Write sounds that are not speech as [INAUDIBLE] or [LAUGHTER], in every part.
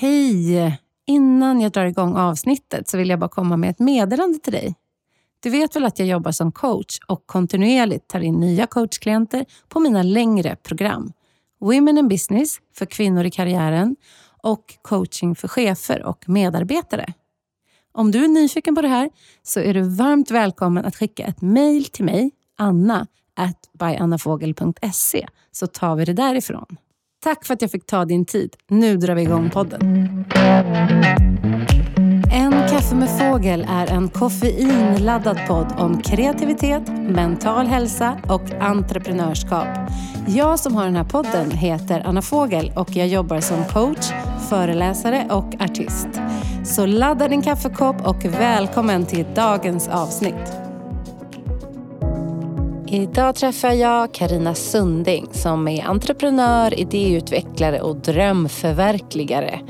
Hej! Innan jag drar igång avsnittet så vill jag bara komma med ett meddelande till dig. Du vet väl att jag jobbar som coach och kontinuerligt tar in nya coachklienter på mina längre program. Women in Business för kvinnor i karriären och coaching för chefer och medarbetare. Om du är nyfiken på det här så är du varmt välkommen att skicka ett mejl till mig, anna at byannafogel.se, så tar vi det därifrån. Tack för att jag fick ta din tid. Nu drar vi igång podden. En kaffe med fågel är en koffeinladdad podd om kreativitet, mental hälsa och entreprenörskap. Jag som har den här podden heter Anna Fågel och jag jobbar som coach, föreläsare och artist. Så ladda din kaffekopp och välkommen till dagens avsnitt. Idag träffar jag Karina Sunding som är entreprenör, idéutvecklare och drömförverkligare.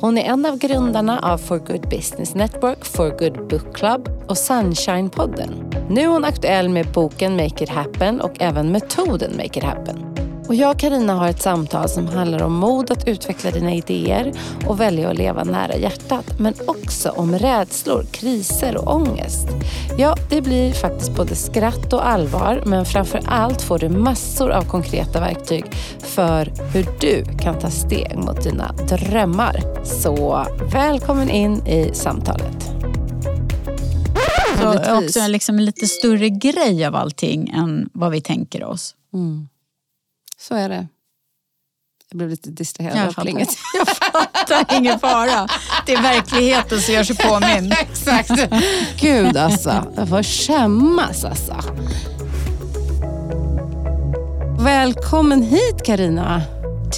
Hon är en av grundarna av For Good Business Network, For Good Book Club och Sunshine-podden. Nu är hon aktuell med boken Make It Happen och även metoden Make It Happen. Och jag och Carina har ett samtal som handlar om mod att utveckla dina idéer och välja att leva nära hjärtat. Men också om rädslor, kriser och ångest. Ja, det blir faktiskt både skratt och allvar. Men framför allt får du massor av konkreta verktyg för hur du kan ta steg mot dina drömmar. Så välkommen in i samtalet. Så också liksom en lite större grej av allting än vad vi tänker oss. Mm. Så är det. Jag blev lite distraherad jag av plinget. [LAUGHS] Jag fattar, ingen fara. Det är verkligheten som gör sig påminn. [LAUGHS] Exakt. Gud alltså, jag får skämmas alltså. Välkommen hit Karina.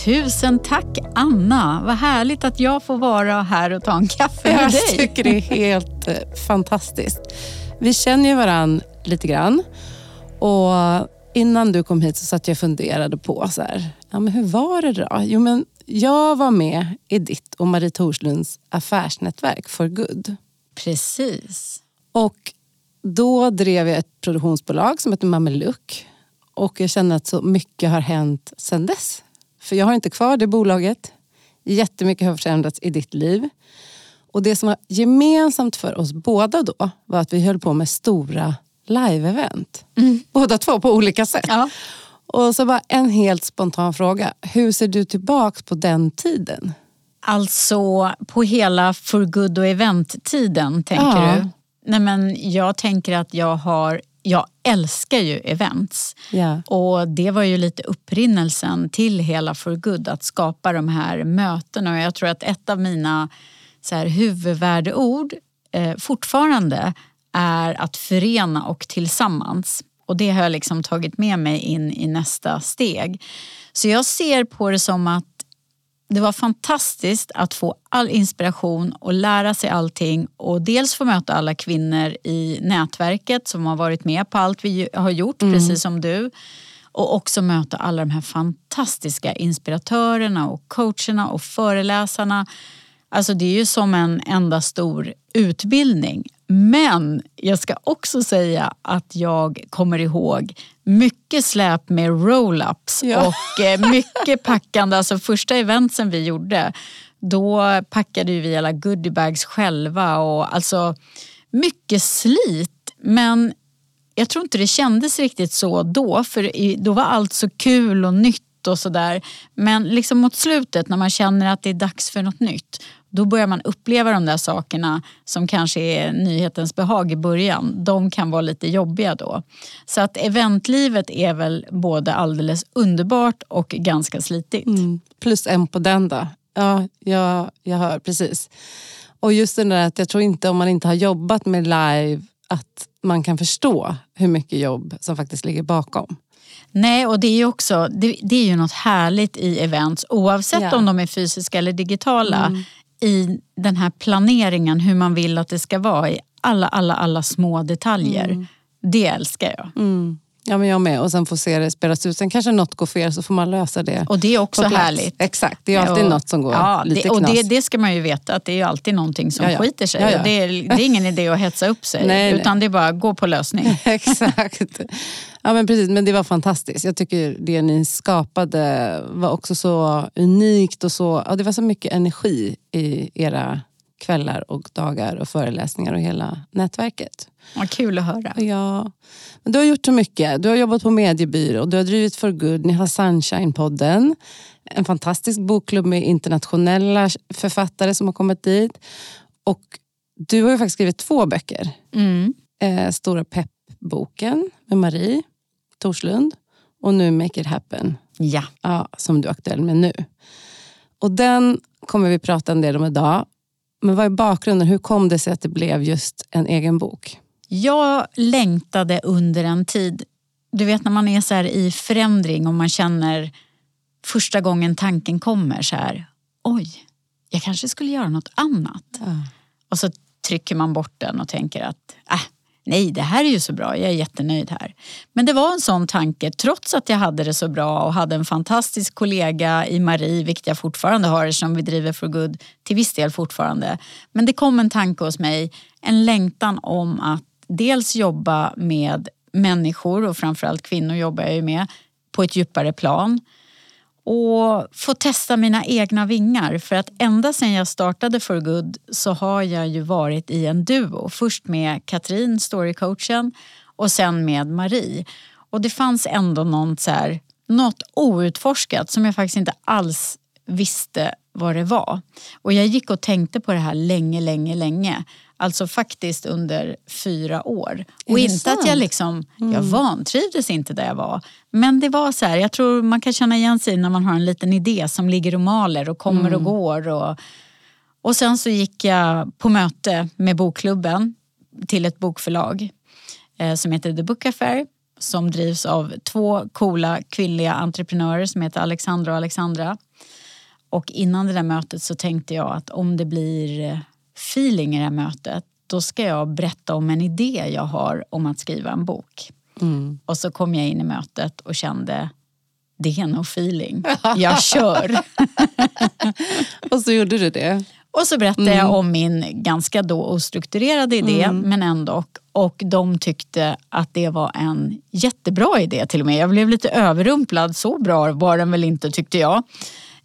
Tusen tack Anna. Vad härligt att jag får vara här och ta en kaffe med jag dig. Jag tycker det är [LAUGHS] helt eh, fantastiskt. Vi känner ju varandra lite grann. Och innan du kom hit så satt jag och funderade på så här, ja, men hur var det då? Jo, men jag var med i ditt och Marie Torslunds affärsnätverk For Good. Precis. Och då drev jag ett produktionsbolag som heter Mameluck. Och jag känner att så mycket har hänt sedan dess. För jag har inte kvar det bolaget. Jättemycket har förändrats i ditt liv. Och det som var gemensamt för oss båda då var att vi höll på med stora live-event. Mm. Båda två på olika sätt. Ja. Och så bara en helt spontan fråga. Hur ser du tillbaks på den tiden? Alltså på hela for good och event-tiden tänker ja. du? Nej men jag tänker att jag har jag älskar ju events. Yeah. Och det var ju lite upprinnelsen till hela For Good, att skapa de här mötena. Och jag tror att ett av mina så här, huvudvärdeord eh, fortfarande är att förena och tillsammans. Och det har jag liksom tagit med mig in i nästa steg. Så jag ser på det som att det var fantastiskt att få all inspiration och lära sig allting och dels få möta alla kvinnor i nätverket som har varit med på allt vi har gjort, mm. precis som du. Och också möta alla de här fantastiska inspiratörerna och coacherna och föreläsarna. Alltså det är ju som en enda stor utbildning. Men jag ska också säga att jag kommer ihåg mycket släp med roll-ups ja. och eh, mycket [LAUGHS] packande. Alltså första eventsen vi gjorde, då packade vi alla goodiebags själva och alltså mycket slit. Men jag tror inte det kändes riktigt så då, för då var allt så kul och nytt och sådär. Men liksom mot slutet när man känner att det är dags för något nytt, då börjar man uppleva de där sakerna som kanske är nyhetens behag i början. De kan vara lite jobbiga då. Så att eventlivet är väl både alldeles underbart och ganska slitigt. Mm. Plus en på den då. Ja, jag, jag hör precis. Och just det där att jag tror inte om man inte har jobbat med live att man kan förstå hur mycket jobb som faktiskt ligger bakom. Nej, och det är ju också det, det är ju något härligt i events oavsett ja. om de är fysiska eller digitala. Mm i den här planeringen hur man vill att det ska vara i alla, alla, alla små detaljer. Mm. Det älskar jag. Mm. Ja, men jag med. Och sen få se det spelas ut. Sen kanske något går fel så får man lösa det Och det är också härligt. Exakt, det är alltid Och- något som går ja, lite det, Och knas. det, det ska man ju veta att det är alltid någonting som Ja, ja. skiter sig. Ja, Det, är, det är ingen idé att hetsa upp sig Nej, nej. utan det är bara att gå på lösning. [LAUGHS] Exakt. Ja, men precis. Men det var fantastiskt. Jag tycker det ni skapade var också så unikt och så, ja, det var så mycket energi i era kvällar och dagar och föreläsningar och hela nätverket. Vad kul att höra. Ja, men du har gjort så mycket. Du har jobbat på mediebyrå, du har drivit For Good, ni har Sunshine-podden. En fantastisk bokklubb med internationella författare som har kommit dit. Och du har ju faktiskt skrivit två böcker. Mm. Eh, Stora peppboken med Marie Torslund och nu Make it happen, Ja. ja, som du är aktuell med nu. Och den kommer vi prata en del om idag. Men vad är bakgrunden? Hur kom det sig att det blev just en egen bok? Jag längtade under en tid, du vet när man är så här i förändring och man känner första gången tanken kommer så här, oj, jag kanske skulle göra något annat. Och så trycker man bort den och tänker att äh, nej, det här är ju så bra, jag är jättenöjd här. Men det var en sån tanke, trots att jag hade det så bra och hade en fantastisk kollega i Marie, vilket jag fortfarande har som vi driver For Good till viss del fortfarande. Men det kom en tanke hos mig, en längtan om att dels jobba med människor och framförallt kvinnor jobbar jag ju med på ett djupare plan och få testa mina egna vingar. För att ända sedan jag startade For Good så har jag ju varit i en duo. Först med Katrin, storycoachen, och sen med Marie. Och det fanns ändå något, så här, något outforskat som jag faktiskt inte alls visste vad det var. Och jag gick och tänkte på det här länge, länge, länge. Alltså faktiskt under fyra år. Och inte att jag sant? liksom, jag vantrivdes inte där jag var. Men det var så här, jag tror man kan känna igen sig när man har en liten idé som ligger och maler och kommer och går. Och, och sen så gick jag på möte med bokklubben till ett bokförlag eh, som heter The Book Affair som drivs av två coola kvinnliga entreprenörer som heter Alexandra och Alexandra. Och innan det där mötet så tänkte jag att om det blir feeling i det här mötet då ska jag berätta om en idé jag har om att skriva en bok. Mm. Och så kom jag in i mötet och kände det är nog feeling. Jag kör. [LAUGHS] Och så gjorde du det. Och så berättade jag om min ganska då ostrukturerade idé men ändå. Och de tyckte att det var en jättebra idé till och med. Jag blev lite överrumplad, så bra var den väl inte tyckte jag.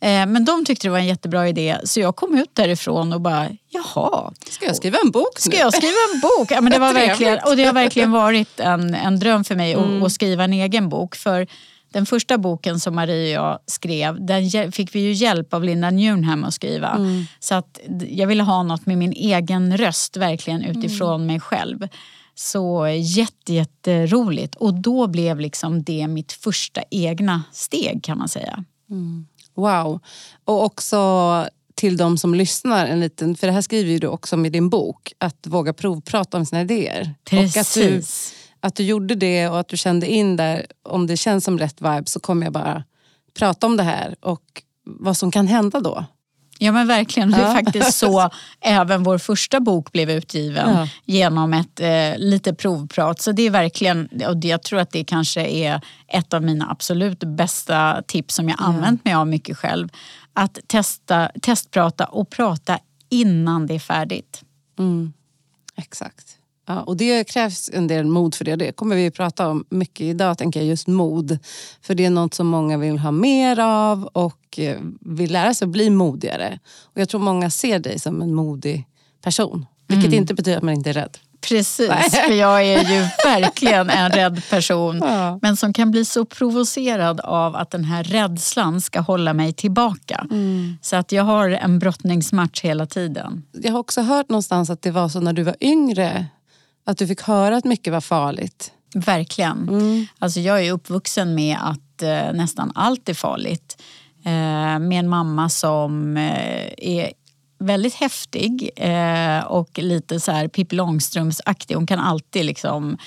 Eh, Men de tyckte det var en jättebra idé så jag kom ut därifrån och bara, jaha, Ska jag skriva en bok Ska nu? jag skriva en bok? Ja, men det var verkligen, och det har verkligen varit en, en dröm för mig att, att skriva en egen bok. För den första boken som Marie och jag skrev, den fick vi ju hjälp av Linda Newnham att skriva. Så att jag ville ha något med min egen röst, verkligen utifrån mig själv. Så jätte, jätteroligt. Och då blev liksom det mitt första egna steg kan man säga. Wow. Och också till de som lyssnar, en liten, för det här skriver du också med din bok, att våga provprata om sina idéer. Och att du, Precis. att du gjorde det och att du kände in där, om det känns som rätt vibe så kommer jag bara prata om det här och vad som kan hända då. Ja men verkligen. Det är Ja. faktiskt så [LAUGHS] även vår första bok blev utgiven Ja. genom ett eh, lite provprat. Så det är verkligen, och jag tror att det kanske är ett av mina absolut bästa tips som jag använt mig av mycket själv. Att testa, testprata och prata innan det är färdigt. Exakt. Ja, och det krävs en del mod för det. Det kommer vi prata om mycket idag, tänker jag, just mod. För det är något som många vill ha mer av och eh, vill lära sig att bli modigare. Och jag tror många ser dig som en modig person. Vilket inte betyder att man inte är rädd. Precis, Nej. för jag är ju [LAUGHS] verkligen en rädd person. Ja. Men som kan bli så provocerad av att den här rädslan ska hålla mig tillbaka. Så att jag har en brottningsmatch hela tiden. Jag har också hört någonstans att det var så när du var yngre. Att du fick höra att mycket var farligt. Verkligen. Alltså jag är uppvuxen med att eh, nästan allt är farligt. Eh, med en mamma som eh, är väldigt häftig eh, och lite så här Pippi Långstrumps-aktig. Hon kan alltid liksom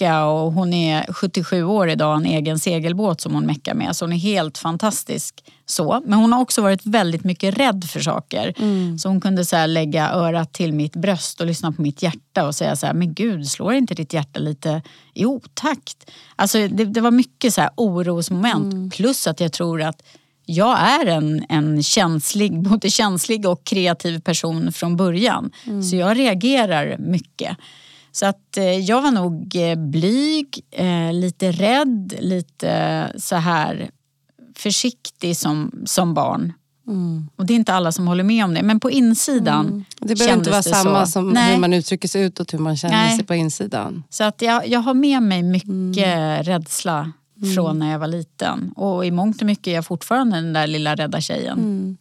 mecka och hon är 77 år idag och har en egen segelbåt som hon meckar med. Så hon är helt fantastisk. så. Men hon har också varit väldigt mycket rädd för saker. Mm. Så hon kunde så lägga örat till mitt bröst och lyssna på mitt hjärta och säga så här, men gud, slår inte ditt hjärta lite i otakt? Alltså det, det var mycket så här orosmoment. Mm. Plus att jag tror att jag är en, en känslig, [LAUGHS] både känslig och kreativ person från början. Mm. Så jag reagerar mycket. Så att eh, jag var nog eh, blyg, eh, lite rädd, lite så här försiktig som, som barn. Mm. Och det är inte alla som håller med om det. Men på insidan Det behöver inte vara samma så. som Nej. hur man uttrycker sig utåt, hur man känner Nej. sig på insidan. Så att jag, jag har med mig mycket Mm. rädsla från när jag var liten. Och i mångt och mycket är jag fortfarande den där lilla rädda tjejen.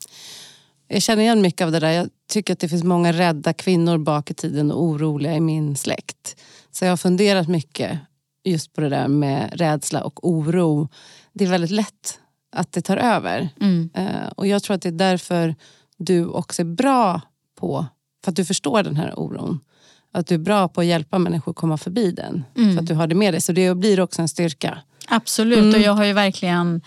Jag känner igen mycket av det där. Jag tycker att det finns många rädda kvinnor bak i tiden och oroliga i min släkt. Så jag har funderat mycket just på det där med rädsla och oro. Det är väldigt lätt att det tar över. Mm. Eh, och jag tror att det är därför du också är bra på, för att du förstår den här oron. Att du är bra på att hjälpa människor att komma förbi den. Mm. För att du har det med dig. Så det blir också en styrka. Absolut, Mm. och jag har ju verkligen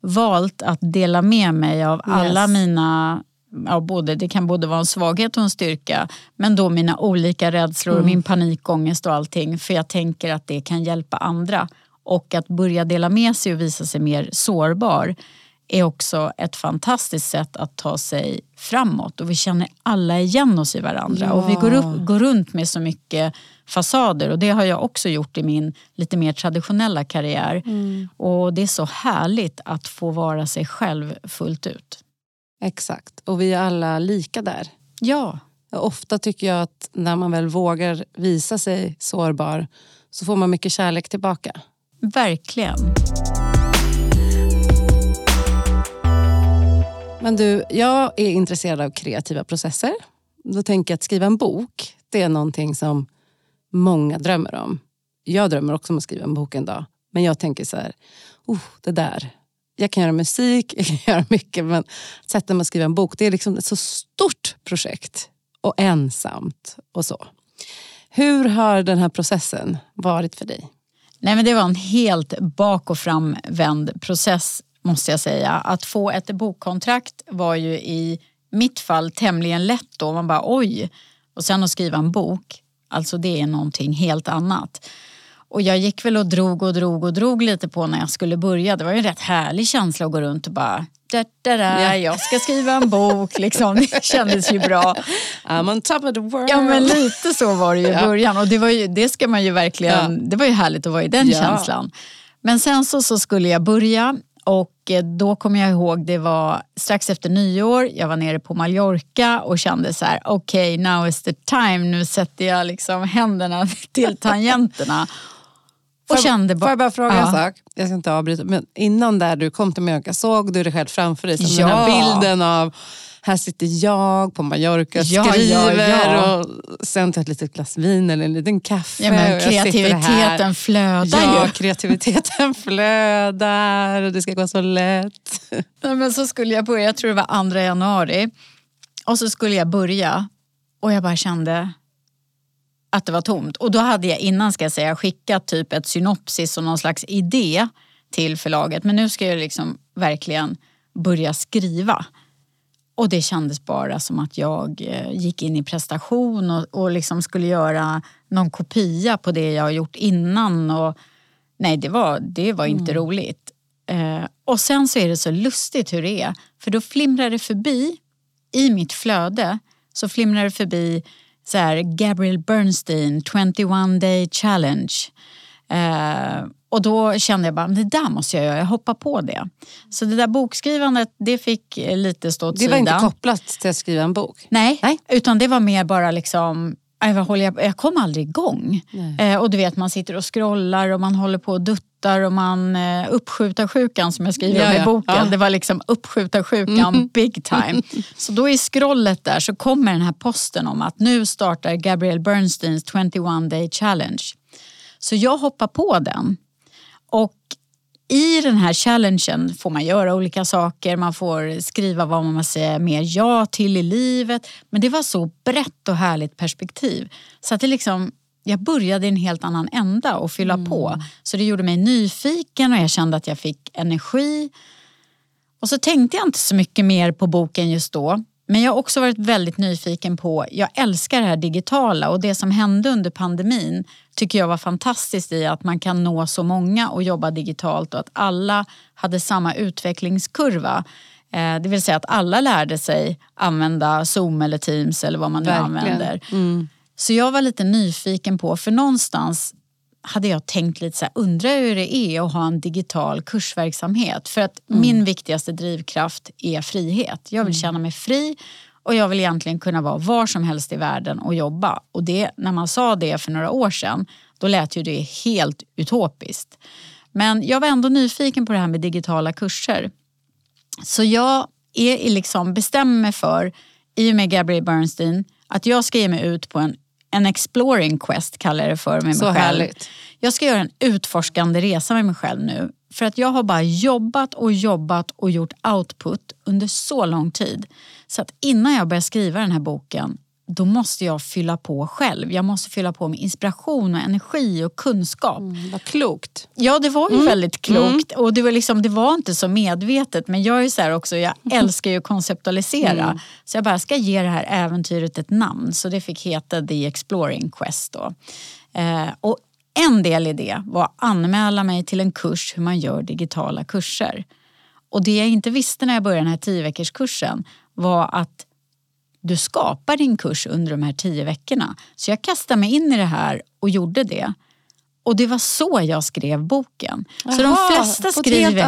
valt att dela med mig av alla Yes. mina Ja, både, det kan både vara en svaghet och en styrka. Men då mina olika rädslor och min panikångest och allting. För jag tänker att det kan hjälpa andra. Och att börja dela med sig och visa sig mer sårbar är också ett fantastiskt sätt att ta sig framåt. Och vi känner alla igen oss i varandra. Ja. Och vi går, upp, går runt med så mycket fasader. Och det har jag också gjort i min lite mer traditionella karriär. Och det är så härligt att få vara sig själv fullt ut. Exakt. Och vi är alla lika där. Ja, Ofta tycker jag att när man väl vågar visa sig sårbar så får man mycket kärlek tillbaka. verkligen. Men du, jag är intresserad av kreativa processer. Då tänker jag att skriva en bok, det är någonting som många drömmer om. Jag drömmer också om att skriva en bok en dag. Men jag tänker så här, oh, det där. Jag kan göra musik, [LAUGHS] jag kan göra mycket. Men att sätta mig skriva en bok, det är liksom ett så stort projekt. Och ensamt och så. Hur har den här processen varit för dig? Nej, men det var en helt bak och framvänd process måste jag säga. Att få ett bokkontrakt var ju i mitt fall tämligen lätt då. Man bara oj. Och sen att skriva en bok, alltså det är någonting helt annat. Och jag gick väl och drog och drog och drog lite på när jag skulle börja. Det var ju en rätt härlig känsla att gå runt och bara da, da, da, Ja. jag ska skriva en bok. Liksom. Det [LAUGHS] kändes ju bra. I'm on top of the world. Ja men lite så var det ju i [LAUGHS] Ja. början och det, var ju, det ska man ju verkligen, Ja. det var ju härligt att vara i den Ja. känslan. Men sen så, så skulle jag börja och eh, då kommer jag ihåg det var strax efter nyår, jag var nere på Mallorca och kände så här okej now is the time, nu sätter jag liksom händerna [LAUGHS] till tangenterna. Och Får jag- kände Får bara, jag bara fråga en Ja. sak? Jag ska inte avbryta. Men innan där du kom till Mallorca, såg du dig själv framför dig? Som Ja. den här bilden av, här sitter jag på Mallorca och Ja, skriver ja, ja. och sen tar ett litet glas vin eller en liten kaffe. ja, men kreativiteten flödar Ja, ju. kreativiteten flödar och det ska gå så lätt. [LAUGHS] Nej, men så skulle jag börja, jag tror det var andra januari. Och så skulle jag börja och jag bara kände att det var tomt. Och då hade jag innan ska jag säga skickat typ ett synopsis och någon slags idé till förlaget. Men nu ska jag liksom verkligen börja skriva. Och det kändes bara som att jag eh, gick in i prestation och, och liksom skulle göra någon kopia på det jag har gjort innan. Och, nej, det var, det var inte roligt. Eh, och sen så är det så lustigt hur det är. För då flimrar det förbi, i mitt flöde, så flimrar det förbi så här, Gabriel Bernstein 21 day challenge. Eh, och då kände jag bara, det där måste jag göra, jag hoppar på det. Så det där bokskrivandet, det fick eh, lite stå åt Det var sidan. inte kopplat till att skriva en bok. Nej, Nej. utan det var mer bara liksom vad håller jag, jag kom aldrig igång. Eh, och du vet man sitter och scrollar och man håller på och duttar och man eh, uppskjuta sjukan som jag skriver Ja, om i boken. Ja. Det var liksom uppskjuta sjukan big time. [LAUGHS] Så då i scrollet där så kommer den här posten om att nu startar Gabrielle Bernsteins 21 day challenge. Så jag hoppar på den. Och i den här challengen får man göra olika saker. Man får skriva vad man säger mer ja till i livet. Men det var så brett och härligt perspektiv. Så att det liksom, jag började i en helt annan ända och fylla mm. på. Så det gjorde mig nyfiken och jag kände att jag fick energi. Och så tänkte jag inte så mycket mer på boken just då. Men jag har också varit väldigt nyfiken på, jag älskar det här digitala och det som hände under pandemin tycker jag var fantastiskt i att man kan nå så många och jobba digitalt och att alla hade samma utvecklingskurva. Eh, det vill säga att alla lärde sig använda Zoom eller Teams eller vad man nu Verkligen. använder. Mm. Så jag var lite nyfiken på, för någonstans hade jag tänkt lite så här, undrar hur det är att ha en digital kursverksamhet. För att mm. min viktigaste drivkraft är frihet. Jag vill mm. känna mig fri och jag vill egentligen kunna vara var som helst i världen och jobba. Och det, när man sa det för några år sedan, då lät ju det helt utopiskt. Men jag var ändå nyfiken på det här med digitala kurser. Så jag är liksom, bestämmer mig för, i och med Gabrielle Bernstein, att jag ska ge mig ut på en en exploring quest kallar jag det för med mig Så själv. Härligt. Jag ska göra en utforskande resa med mig själv nu. För att jag har bara jobbat och jobbat och gjort output under så lång tid. Så att innan jag börjar skriva den här boken då måste jag fylla på själv. Jag måste fylla på med inspiration och energi och kunskap. Mm, vad klokt. Ja, det var ju mm. väldigt klokt. Mm. Och det var, liksom, det var inte så medvetet. Men jag är så också, jag [LAUGHS] älskar ju att konceptualisera. Mm. Så jag bara ska ge det här äventyret ett namn. Så det fick heta The Exploring Quest. Då. Eh, och en del i det var att anmäla mig till en kurs hur man gör digitala kurser. Och det jag inte visste när jag började den här tio kursen var att du skapar din kurs under de här tio veckorna. Så jag kastade mig in i det här och gjorde det. Och det var så jag skrev boken. Aha, så de flesta skriver,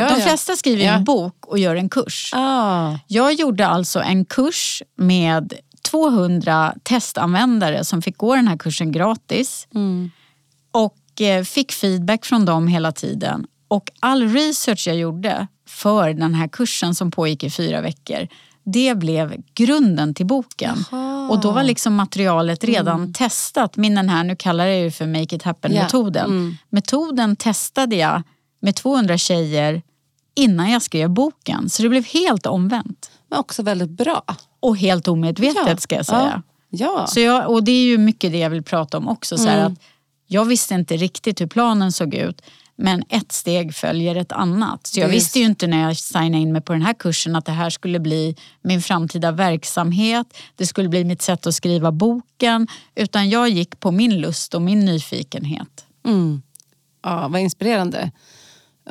ja, de flesta skriver ja. en bok och gör en kurs. Ah. Jag gjorde alltså en kurs med 200 testanvändare som fick gå den här kursen gratis. Mm. Och eh, fick feedback från dem hela tiden. Och all research jag gjorde för den här kursen som pågick i fyra veckor det blev grunden till boken. Jaha. Och då var liksom materialet redan mm. testat. Min den här, nu kallar jag det för Make it happen-metoden. Yeah. Mm. Metoden testade jag med 200 tjejer innan jag skrev boken. Så det blev helt omvänt. Men också väldigt bra. Och helt omedvetet ja. ska jag säga. Ja. ja. Så jag, och det är ju mycket det jag vill prata om också. Så mm. att jag visste inte riktigt hur planen såg ut. Men ett steg följer ett annat. Så jag visste ju inte när jag signade in mig på den här kursen att det här skulle bli min framtida verksamhet. Det skulle bli mitt sätt att skriva boken. Utan jag gick på min lust och min nyfikenhet. Mm. Ja, vad inspirerande.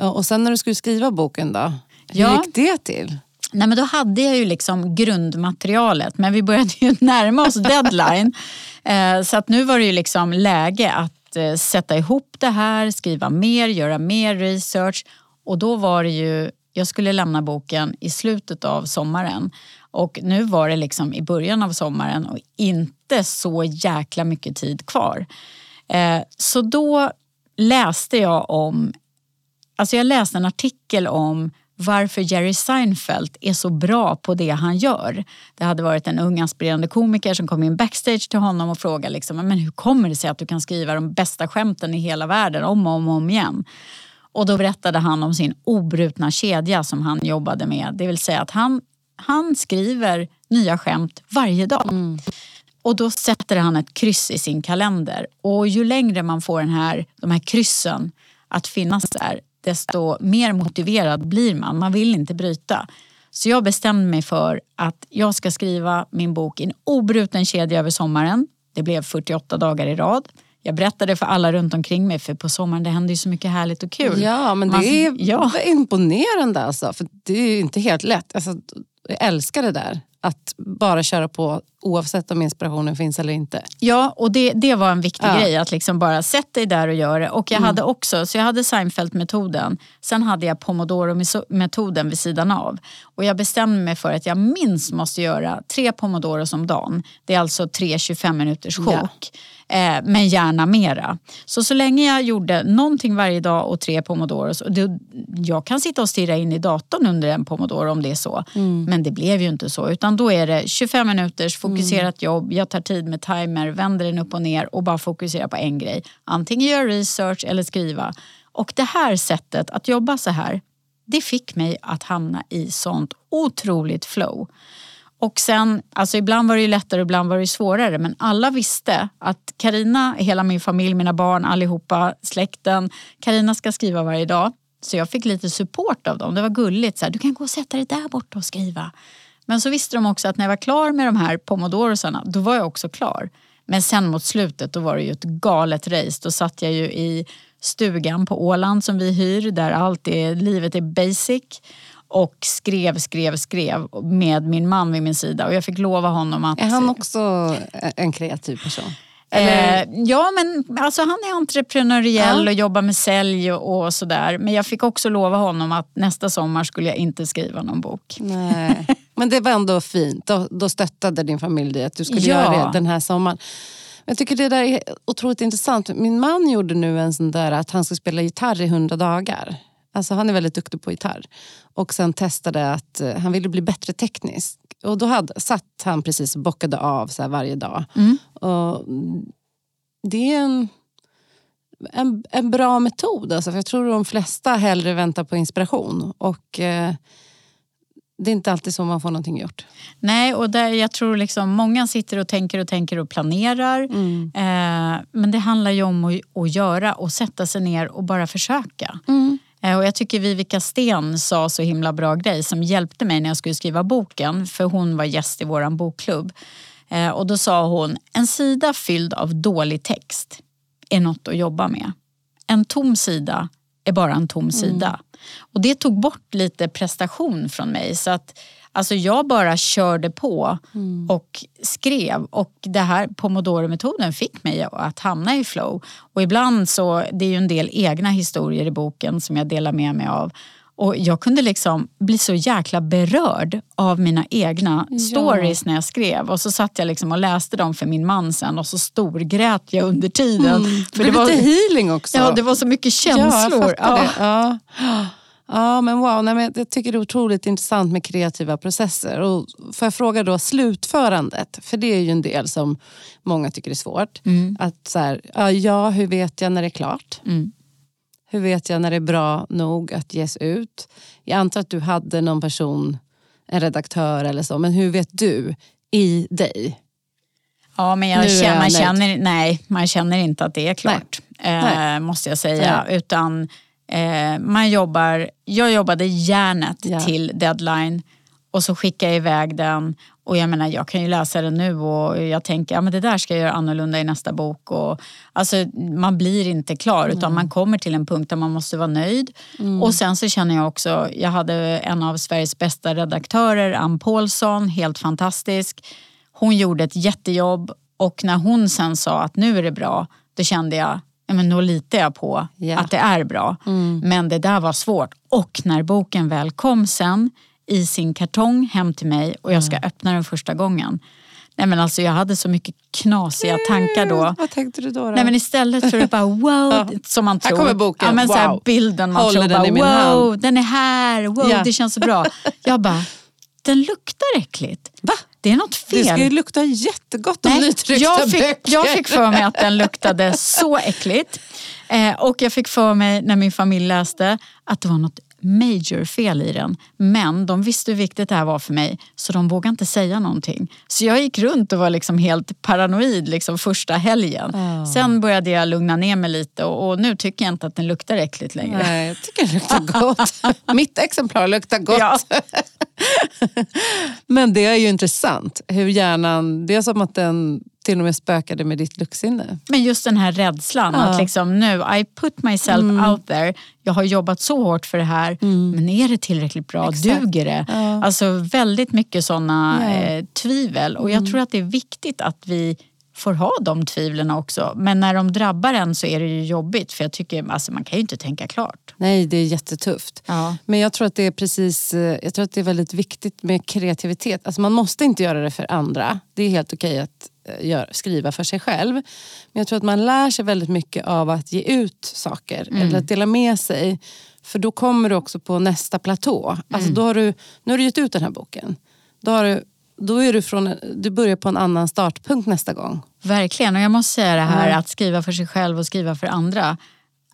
Och sen när du skulle skriva boken då? Hur ja. gick det till? Nej, men då hade jag ju liksom grundmaterialet men vi började ju [LAUGHS] närma oss deadline. [LAUGHS] Eh, så att nu var det ju liksom läge att Eh, sätta ihop det här, skriva mer, göra mer research. Och då var det ju, jag skulle lämna boken i slutet av sommaren. Och nu var det liksom i början av sommaren och inte så jäkla mycket tid kvar. Eh, så då läste jag om, alltså jag läste en artikel om varför Jerry Seinfeld är så bra på det han gör. Det hade varit en ung aspirerande komiker som kom in backstage till honom och frågade liksom, men hur kommer det sig att du kan skriva de bästa skämten i hela världen om och om, och om igen. Och då berättade han om sin obrutna kedja som han jobbade med. Det vill säga att han, han skriver nya skämt varje dag. Mm. Och då sätter han ett kryss i sin kalender. Och ju längre man får den här, de här kryssen att finnas där desto mer motiverad blir man. Man vill inte bryta. Så jag bestämde mig för att jag ska skriva min bok i en obruten kedja över sommaren. Det blev 48 dagar i rad. Jag berättade för alla runt omkring mig för på sommaren det händer ju så mycket härligt och kul. Ja men det är ja. imponerande alltså. För det är inte helt lätt. Alltså, jag älskar det där att bara köra på oavsett om inspirationen finns eller inte. Ja, och det, det var en viktig ja. grej att liksom bara sätta dig där och göra det. Och jag mm. hade också, så jag hade Seinfeld-metoden, sen hade jag Pomodoro-metoden vid sidan av. Och jag bestämde mig för att jag minst måste göra tre Pomodoros om dagen. Det är alltså tre 25 minuters sjok. Ja. Eh, men gärna mera. Så så länge jag gjorde någonting varje dag och tre pomodoros. Och det, jag kan sitta och stirra in i datorn under en pomodoro om det är så. Mm. Men det blev ju inte så. Utan då är det 25 minuters fokuserat mm. jobb. Jag tar tid med timer, vänder den upp och ner och bara fokuserar på en grej. Antingen göra research eller skriva. Och det här sättet att jobba så här, det fick mig att hamna i sånt otroligt flow. Och sen, alltså ibland var det ju lättare, ibland var det svårare. Men alla visste att Karina, hela min familj, mina barn, allihopa, släkten. Karina ska skriva varje dag. Så jag fick lite support av dem. Det var gulligt. Så här, du kan gå och sätta dig där borta och skriva. Men så visste de också att när jag var klar med de här pomodorosarna, då var jag också klar. Men sen mot slutet då var det ju ett galet race. Då satt jag ju i stugan på Åland som vi hyr där allt är, livet är basic och skrev, skrev, skrev med min man vid min sida och jag fick lova honom att... Är han också en kreativ person? Eh, ja, men alltså, han är entreprenöriell ja. och jobbar med sälj och, och, sådär. Men jag fick också lova honom att nästa sommar skulle jag inte skriva någon bok. Nej. Men det var ändå fint. Då, då stöttade din familj dig att du skulle ja. göra det den här sommaren. Jag tycker det där är otroligt intressant. Min man gjorde nu en sån där att han ska spela gitarr i hundra dagar. Alltså han är väldigt duktig på gitarr. Och sen testade att uh, han ville bli bättre teknisk. Och då hade, satt han precis och bockade av så varje dag. Mm. Och det är en, en, en bra metod. Alltså, för jag tror de flesta hellre väntar på inspiration. Och uh, det är inte alltid så man får någonting gjort. Nej, och där jag tror liksom många sitter och tänker och tänker och planerar. Mm. Eh, men det handlar ju om att, att, göra och sätta sig ner och bara försöka. Mm. Eh, och jag tycker Vivica Sten sa så himla bra grej som hjälpte mig när jag skulle skriva boken. För hon var gäst i vår bokklubb. Eh, och då sa hon, en sida fylld av dålig text är något att jobba med. En tom sida är bara en tom sida. Mm. Och det tog bort lite prestation från mig. Så att Alltså jag bara körde på mm. och skrev och det här pomodoro-metoden fick mig att hamna i flow. Och ibland så, det är ju en del egna historier i boken som jag delar med mig av. Och jag kunde liksom bli så jäkla berörd av mina egna ja. stories när jag skrev. Och så satt jag liksom och läste dem för min man sen och så storgrät jag under tiden. Mm. För det, det var lite healing också. Ja, det var så mycket känslor. Ja, ja. Ja, men wow. Nej, men jag tycker det är otroligt intressant med kreativa processer. Och får jag fråga då, slutförandet, för det är ju en del som många tycker är svårt. Mm. Att så här, ja, hur vet jag när det är klart? Mm. Hur vet jag när det är bra nog att ges ut? Jag antar att du hade någon person, en redaktör eller så, men hur vet du i dig? Ja, men jag känner, man, känner, nej, man känner inte att det är klart, eh, måste jag säga. Nej. Utan Eh, man jobbar, jag jobbade järnet ja. till deadline och så skickar jag iväg den. Och jag menar, jag kan ju läsa den nu och jag tänker ja, det där ska jag göra annorlunda i nästa bok. Och, alltså, man blir inte klar utan mm. man kommer till en punkt där man måste vara nöjd. Mm. Och sen så känner jag också, jag hade en av Sveriges bästa redaktörer, Ann Paulsson, helt fantastisk. Hon gjorde ett jättejobb och när hon sen sa att nu är det bra, då kände jag ja, men då litar jag på yeah. att det är bra. Mm. Men det där var svårt. Och när boken väl kom sen i sin kartong hem till mig och jag ska mm. öppna den första gången. Nej, men alltså, jag hade så mycket knasiga tankar då. Vad tänkte du då? då? Nej, men istället för att bara wow, [LAUGHS] som man tror. Här kommer boken. Ja, men, wow. så här, bilden man Håller tror den bara, wow, hand. den är här, wow, ja. det känns så bra. [LAUGHS] Jag bara, den luktar äckligt. Va? Det är något fel. Det ska ju lukta jättegott om Nej, nytryckta jag fick, böcker. Jag fick för mig att den luktade så äckligt. Eh, och jag fick för mig när min familj läste att det var något major fel i den. Men de visste hur viktigt det här var för mig så de vågade inte säga någonting. Så jag gick runt och var liksom helt paranoid liksom första helgen. Oh. Sen började jag lugna ner mig lite och, och, nu tycker jag inte att den luktar äckligt längre. Nej, jag tycker den luktar [LAUGHS] gott. Mitt exemplar luktar gott. Ja. [LAUGHS] Men det är ju intressant hur hjärnan, det är som att den till och med spökade med ditt luktsinne. Men just den här rädslan ja. att liksom nu, I put myself mm. out there. Jag har jobbat så hårt för det här, mm. men är det tillräckligt bra? Exakt. Duger det? Ja. Alltså väldigt mycket sådana ja. eh, tvivel och jag mm. tror att det är viktigt att vi får ha de tvivlen också. Men när de drabbar en så är det ju jobbigt för jag tycker alltså man kan ju inte tänka klart. Nej, det är jättetufft. Ja. Men jag tror att det är precis, eh, jag tror att det är väldigt viktigt med kreativitet. Alltså man måste inte göra det för andra. Det är helt okej att gör, skriva för sig själv. Men jag tror att man lär sig väldigt mycket av att ge ut saker mm. eller att dela med sig. För då kommer du också på nästa platå. Alltså mm. då har du, nu har du gett ut den här boken. Då har du då är du, från, du börjar på en annan startpunkt nästa gång. Verkligen, och jag måste säga det här mm. att skriva för sig själv och skriva för andra.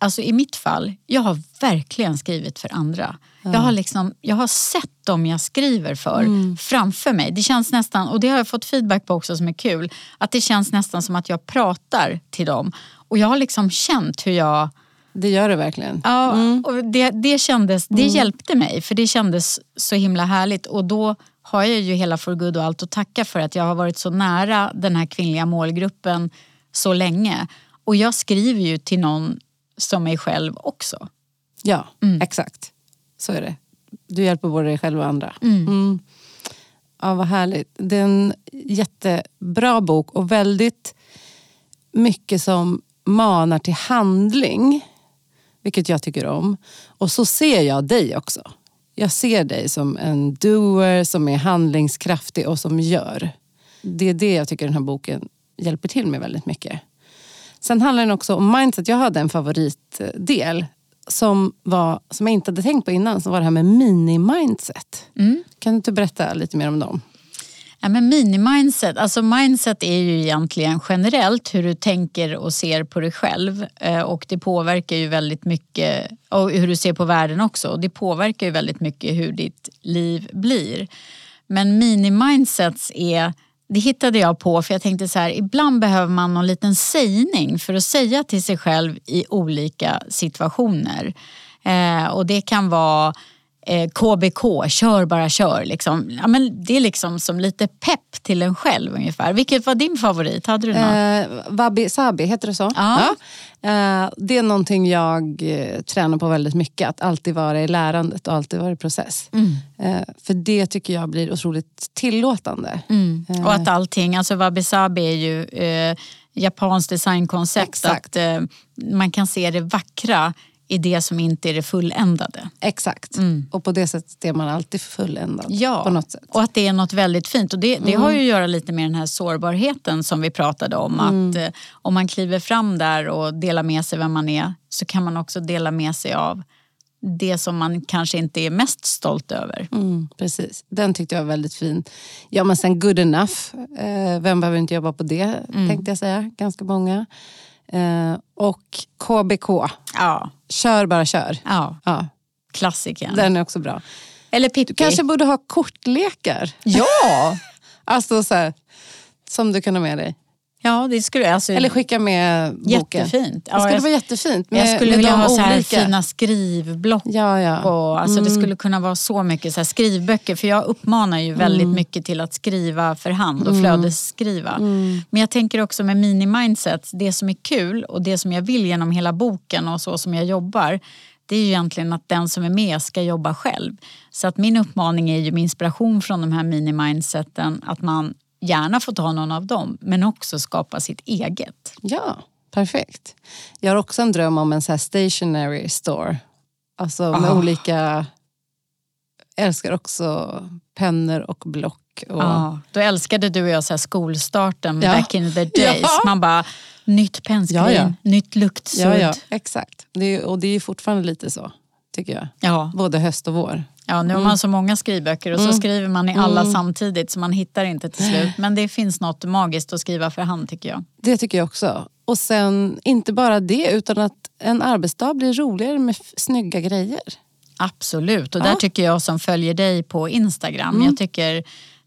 Alltså i mitt fall, jag har verkligen skrivit för andra. Jag, har liksom, jag har sett dem jag skriver för Mm. framför mig. Det känns nästan, och det har jag fått feedback på också som är kul, att det känns nästan som att jag pratar till dem. Och jag har liksom känt hur jag Det gör det verkligen. Ja, Mm. och det, det, kändes, det hjälpte mig för det kändes så himla härligt. Och då har jag ju hela For Good och allt att tacka för att jag har varit så nära den här kvinnliga målgruppen så länge. Och jag skriver ju till någon som mig själv också. Ja, Mm. exakt. Så är det. Du hjälper både dig själv och andra. Mm. Ja, vad härligt. Det är en jättebra bok och väldigt mycket som manar till handling. Vilket jag tycker om. Och så ser jag dig också. Jag ser dig som en doer som är handlingskraftig och som gör. Det är det jag tycker den här boken hjälper till med väldigt mycket. Sen handlar den också om mindset. Jag hade en favoritdel som, var, som jag inte hade tänkt på innan. Som var det här med mini-mindset. Kan du inte berätta lite mer om dem? Ja, men mini-mindset, alltså mindset är ju egentligen generellt hur du tänker och ser på dig själv. Eh, Och det påverkar ju väldigt mycket, och hur du ser på världen också. Och det påverkar ju väldigt mycket hur ditt liv blir. Men mini-mindsets är, det hittade jag på för jag tänkte så här, ibland behöver man någon liten sägning för att säga till sig själv i olika situationer. Eh, och det kan vara eh, KBK, kör bara kör. Liksom. Ja, men det är liksom som lite pepp till en själv ungefär. Vilket var din favorit? Hade du någon? Eh, wabi sabi, heter det så? Ja. Eh, det är någonting jag eh, tränar på väldigt mycket. Att alltid vara i lärandet och alltid vara i process. Mm. Eh, för det tycker jag blir otroligt tillåtande. Mm. Eh, Och att allting, alltså wabi-sabi är ju eh, japanskt designkoncept. Exakt. Att man kan se det vackra i det som inte är det fulländade. Exakt. Mm. Och på det sättet är man alltid fulländad. Ja, På något sätt. och att det är något väldigt fint. Och det, det har ju att göra lite med den här sårbarheten som vi pratade om. Att eh, om man kliver fram där och delar med sig vem man är så kan man också dela med sig av det som man kanske inte är mest stolt över. Mm, precis. Den tyckte jag var väldigt fin. Ja, men sen good enough. Eh, vem behöver inte jobba på det, Mm. tänkte jag säga. Ganska många. Eh, och KBK. Ja, Kör bara kör. ja Ja, klassikern. den är också bra. Eller Pippi. kanske borde ha kortlekar. Ja! [LAUGHS] Alltså så här, som du kan ha med dig. Ja, det skulle alltså, Eller skicka med boken. jättefint. Det Ja, skulle jag, vara jättefint. Med, jag skulle vilja ha så här olika. fina skrivblock Ja, ja. Och, alltså Det skulle kunna vara så mycket så här skrivböcker. För jag uppmanar ju väldigt mycket till att skriva för hand och flödesskriva. Men jag tänker också med mini-mindsets, det som är kul och det som jag vill genom hela boken och så som jag jobbar. Det är ju egentligen att den som är med ska jobba själv. Så att min uppmaning är ju med inspiration från de här mini-mindseten att man gärna får ta någon av dem men också skapa sitt eget. ja, perfekt. Jag har också en dröm om en så stationary store. Alltså med Ah. olika... Jag älskar också pennor och block. Och, Ja, då älskade du och jag så skolstarten Ja. back in the [LAUGHS] days. Ja. Man bara, nytt pennskrin, Ja, nytt luktsudd. ja, exakt. Det är, och det är fortfarande lite så, tycker jag. Ja. Både höst och vår. Ja, nu har man så många skrivböcker och så skriver man i alla samtidigt så man hittar inte till slut. Men det finns något magiskt att skriva för hand tycker jag. Det tycker jag också. Och sen, inte bara det, utan att en arbetsdag blir roligare med snygga grejer. Absolut, och Ja. där tycker jag som följer dig på Instagram, jag tycker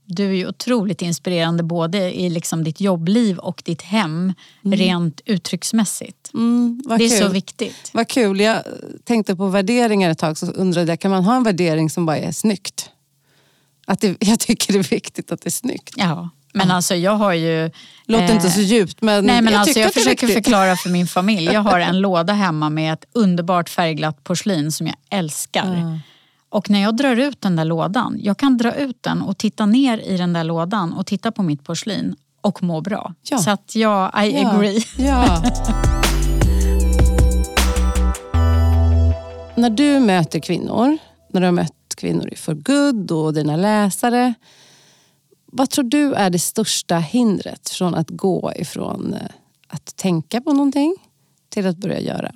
du är ju otroligt inspirerande både i liksom ditt jobbliv och ditt hem rent uttrycksmässigt. Mm, Det är kul. så viktigt. Vad kul. Jag tänkte på värderingar ett tag så undrade jag, kan man ha en värdering som bara är snyggt? Att det, jag tycker det är viktigt att det är snyggt. Ja, men alltså jag har ju... Låter eh, inte så djupt men, Nej men jag alltså jag försöker förklara för min familj. Jag har [LAUGHS] en låda hemma med ett underbart färgglatt porslin som jag älskar. Och när jag drar ut den där lådan, jag kan dra ut den och titta ner i den där lådan och titta på mitt porslin och må bra. Ja. Så att ja, I Ja. agree. Ja. [LAUGHS] när du möter kvinnor, när du har mött kvinnor i For Good och dina läsare. Vad tror du är det största hindret från att gå ifrån eh, att tänka på någonting till att börja göra?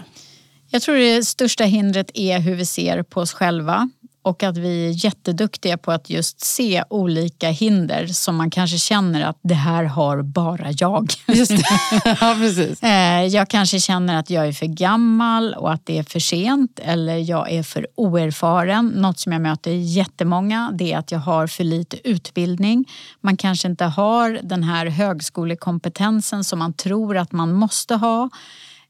Jag tror det största hindret är hur vi ser på oss själva och att vi är jätteduktiga på att just se olika hinder som man kanske känner att det här har bara jag. [LAUGHS] Just ja, precis. [LAUGHS] Eh, jag kanske känner att jag är för gammal och att det är för sent eller jag är för oerfaren. Något som jag möter jättemånga det är att jag har för lite utbildning. Man kanske inte har den här högskolekompetensen som man tror att man måste ha.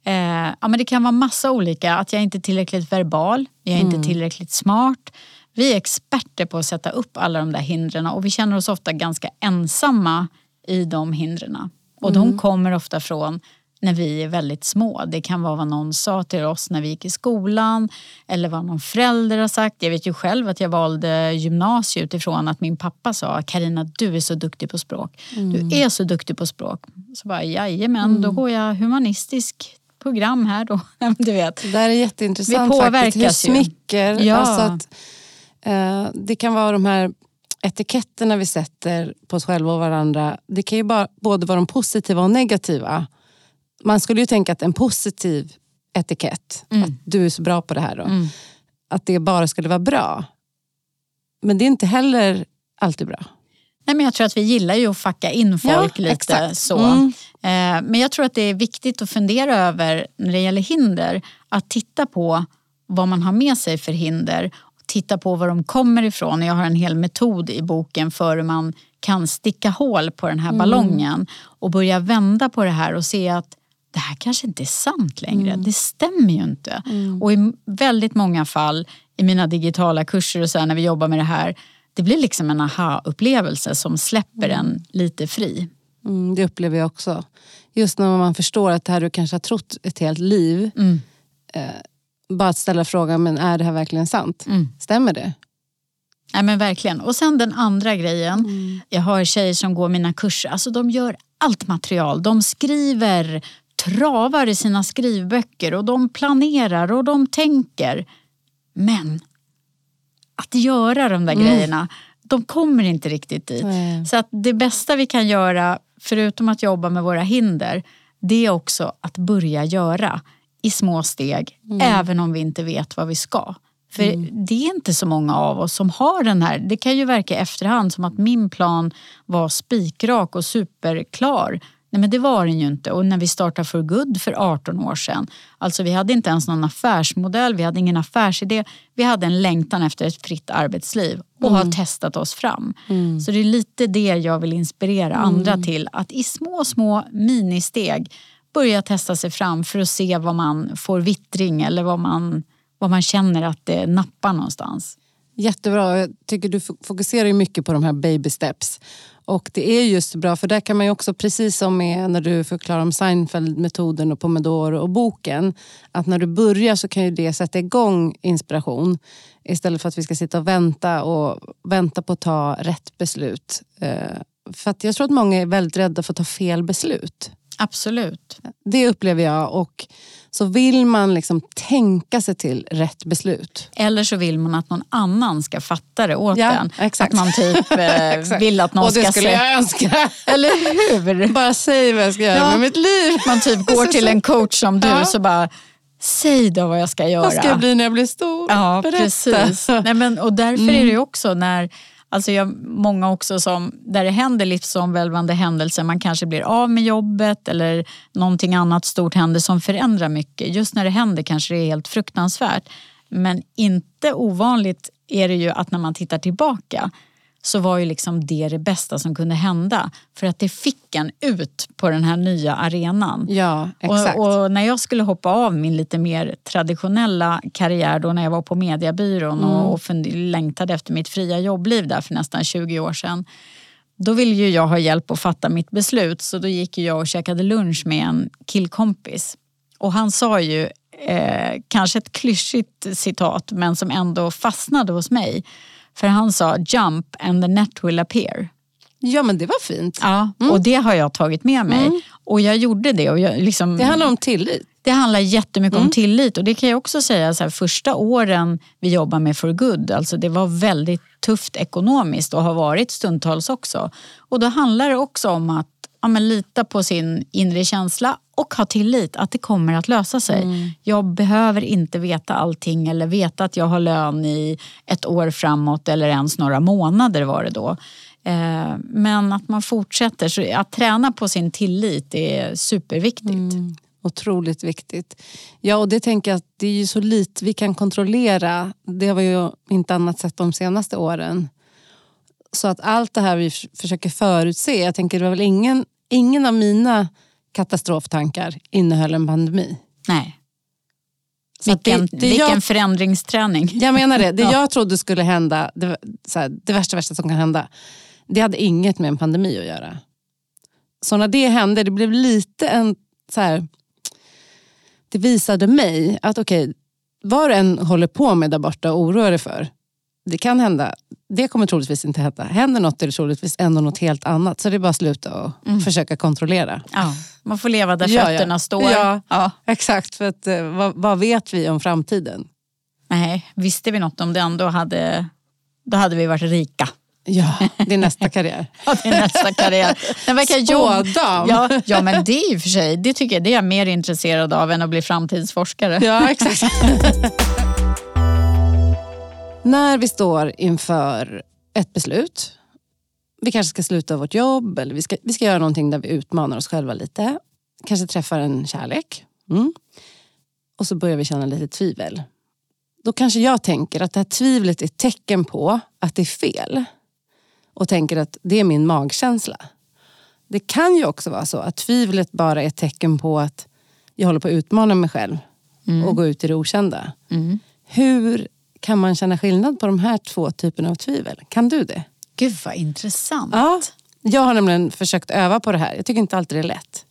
Eh, ja, men det kan vara massa olika. Att jag inte är tillräckligt verbal, jag är mm. inte tillräckligt smart. Vi är experter på att sätta upp alla de där hindren och vi känner oss ofta ganska ensamma i de hindren. Och mm. de kommer ofta från när vi är väldigt små. Det kan vara vad någon sa till oss när vi gick i skolan eller vad någon förälder har sagt. Jag vet ju själv att jag valde gymnasiet utifrån att min pappa sa Karina du är så duktig på språk. Mm. Du är så duktig på språk. Så bara jajamän, mm. då går jag humanistisk program här då. [LAUGHS] du vet. Det där är jätteintressant Vi påverkas faktiskt. Hur smicker, ja. alltså att, eh, det kan vara de här etiketterna vi sätter på oss själva och varandra. Det kan ju bara, både vara de positiva och negativa. Man skulle ju tänka att en positiv etikett, mm. att du är så bra på det här, då, mm. att det bara skulle vara bra. Men det är inte heller alltid bra. Nej, men jag tror att vi gillar ju att facka in folk ja, lite exakt. så. Mm. Eh, men jag tror att det är viktigt att fundera över när det gäller hinder, att titta på vad man har med sig för hinder. Titta på var de kommer ifrån. Jag har en hel metod i boken för hur man kan sticka hål på den här mm. ballongen och börja vända på det här och se att det här kanske inte är sant längre. Mm. Det stämmer ju inte. Mm. Och i väldigt många fall i mina digitala kurser och så här, när vi jobbar med det här det blir liksom en aha-upplevelse som släpper mm. en lite fri. Mm, det upplever jag också. Just när man förstår att det här du kanske har trott ett helt liv. Mm. Eh, bara att ställa frågan, men är det här verkligen sant? Mm. Stämmer det? Nej men verkligen. Och sen den andra grejen. Mm. Jag har tjejer som går mina kurser. Alltså de gör allt material. De skriver travar i sina skrivböcker och de planerar och de tänker. Men att göra de där mm. grejerna, de kommer inte riktigt dit. Mm. Så att det bästa vi kan göra, förutom att jobba med våra hinder, det är också att börja göra i små steg, mm. även om vi inte vet vad vi ska. För mm. det är inte så många av oss som har den här, det kan ju verka i efterhand som att min plan var spikrak och superklar. Nej men det var den ju inte. Och när vi startade For Good för 18 år sedan, alltså vi hade inte ens någon affärsmodell, vi hade ingen affärsidé. Vi hade en längtan efter ett fritt arbetsliv och mm. har testat oss fram. Mm. Så det är lite det jag vill inspirera mm. andra till. Att i små, små ministeg börja testa sig fram för att se vad man får vittring eller vad man, vad man känner att det nappar någonstans. Jättebra. Jag tycker du fokuserar mycket på de här baby steps. Och det är just bra, för där kan man ju också, precis som med när du förklarar om Seinfeld-metoden och Pomodoro och boken, att när du börjar så kan ju det sätta igång inspiration istället för att vi ska sitta och vänta och vänta på att ta rätt beslut. Eh, för att jag tror att många är väldigt rädda för att ta fel beslut. Absolut. Det upplever jag. och så vill man liksom tänka sig till rätt beslut. Eller så vill man att någon annan ska fatta det åt ja, en. Exakt. Att man typ [LAUGHS] eh, vill att någon Och det ska skulle se... jag önska. [LAUGHS] Eller hur? Bara säg vad jag ska göra ja. med mitt liv. Man typ [LAUGHS] går till en coach som du ja. så bara Säg då vad jag ska göra. Vad ska jag bli när jag blir stor? Ja, Berätta. precis. Nej, men, och därför mm. är det också när Alltså jag, många också som, där det händer livsomvälvande händelser, man kanske blir av med jobbet eller någonting annat stort händer som förändrar mycket. Just när det händer kanske det är helt fruktansvärt. Men inte ovanligt är det ju att när man tittar tillbaka så var ju liksom det det bästa som kunde hända. För att det fick en ut på den här nya arenan. Ja, exakt. Och, och när jag skulle hoppa av min lite mer traditionella karriär då när jag var på mediebyrån mm. och, och längtade efter mitt fria jobbliv där för nästan 20 år sedan. Då ville ju jag ha hjälp att fatta mitt beslut så då gick jag och käkade lunch med en killkompis. Och han sa ju eh, kanske ett klyschigt citat men som ändå fastnade hos mig. För han sa jump and the net will appear. Ja men det var fint. Ja, mm. och det har jag tagit med mig. Mm. Och jag gjorde det. Och jag liksom, det handlar om tillit. Det handlar jättemycket mm. om tillit och det kan jag också säga så här, första åren vi jobbade med For Good, alltså det var väldigt tufft ekonomiskt och har varit stundtals också. Och då handlar det också om att ja, men lita på sin inre känsla och ha tillit att det kommer att lösa sig. Mm. Jag behöver inte veta allting eller veta att jag har lön i ett år framåt eller ens några månader var det då. Eh, men att man fortsätter. Så att träna på sin tillit är superviktigt. Mm. Otroligt viktigt. Ja, och det tänker jag att det är ju så lite vi kan kontrollera. Det har vi ju inte annat sett de senaste åren. Så att allt det här vi försöker förutse, jag tänker det var väl ingen, ingen av mina katastroftankar innehöll en pandemi. Nej. Så att det- Vilken, det vilken jag- förändringsträning. Jag menar det, det [LAUGHS] Ja. jag trodde skulle hända, det, här, det värsta, värsta som kan hända, det hade inget med en pandemi att göra. Så när det hände, det blev lite en... Så här, det visade mig att okej, vad du än håller på med där borta och oroar dig för, det kan hända. Det kommer troligtvis inte hända. Händer något är det troligtvis ändå något helt annat. Så det är bara att sluta och försöka kontrollera. Ja, man får leva där Ja, ja. fötterna står. Ja. Ja. Exakt, för att, eh, vad, vad vet vi om framtiden? Nej, visste vi något om den då hade, då hade vi varit rika. Ja, det är nästa karriär. [LAUGHS] Ja, det är nästa karriär. Den verkar. [LAUGHS] Spådam. Ja, ja, men det är ju för sig, det tycker jag det är jag mer intresserad av än att bli framtidsforskare. Ja, exakt. [LAUGHS] När vi står inför ett beslut, vi kanske ska sluta vårt jobb eller vi ska, vi ska göra någonting där vi utmanar oss själva lite. Kanske träffar en kärlek. Mm. Och så börjar vi känna lite tvivel. Då kanske jag tänker att det här tvivlet är ett tecken på att det är fel. Och tänker att det är min magkänsla. Det kan ju också vara så att tvivlet bara är ett tecken på att jag håller på att utmana mig själv och gå ut i det okända. Mm. Hur kan man känna skillnad på de här två typerna av tvivel? Kan du det? Gud vad intressant. Ja. Jag har nämligen försökt öva på det här. Jag tycker inte alltid det är lätt.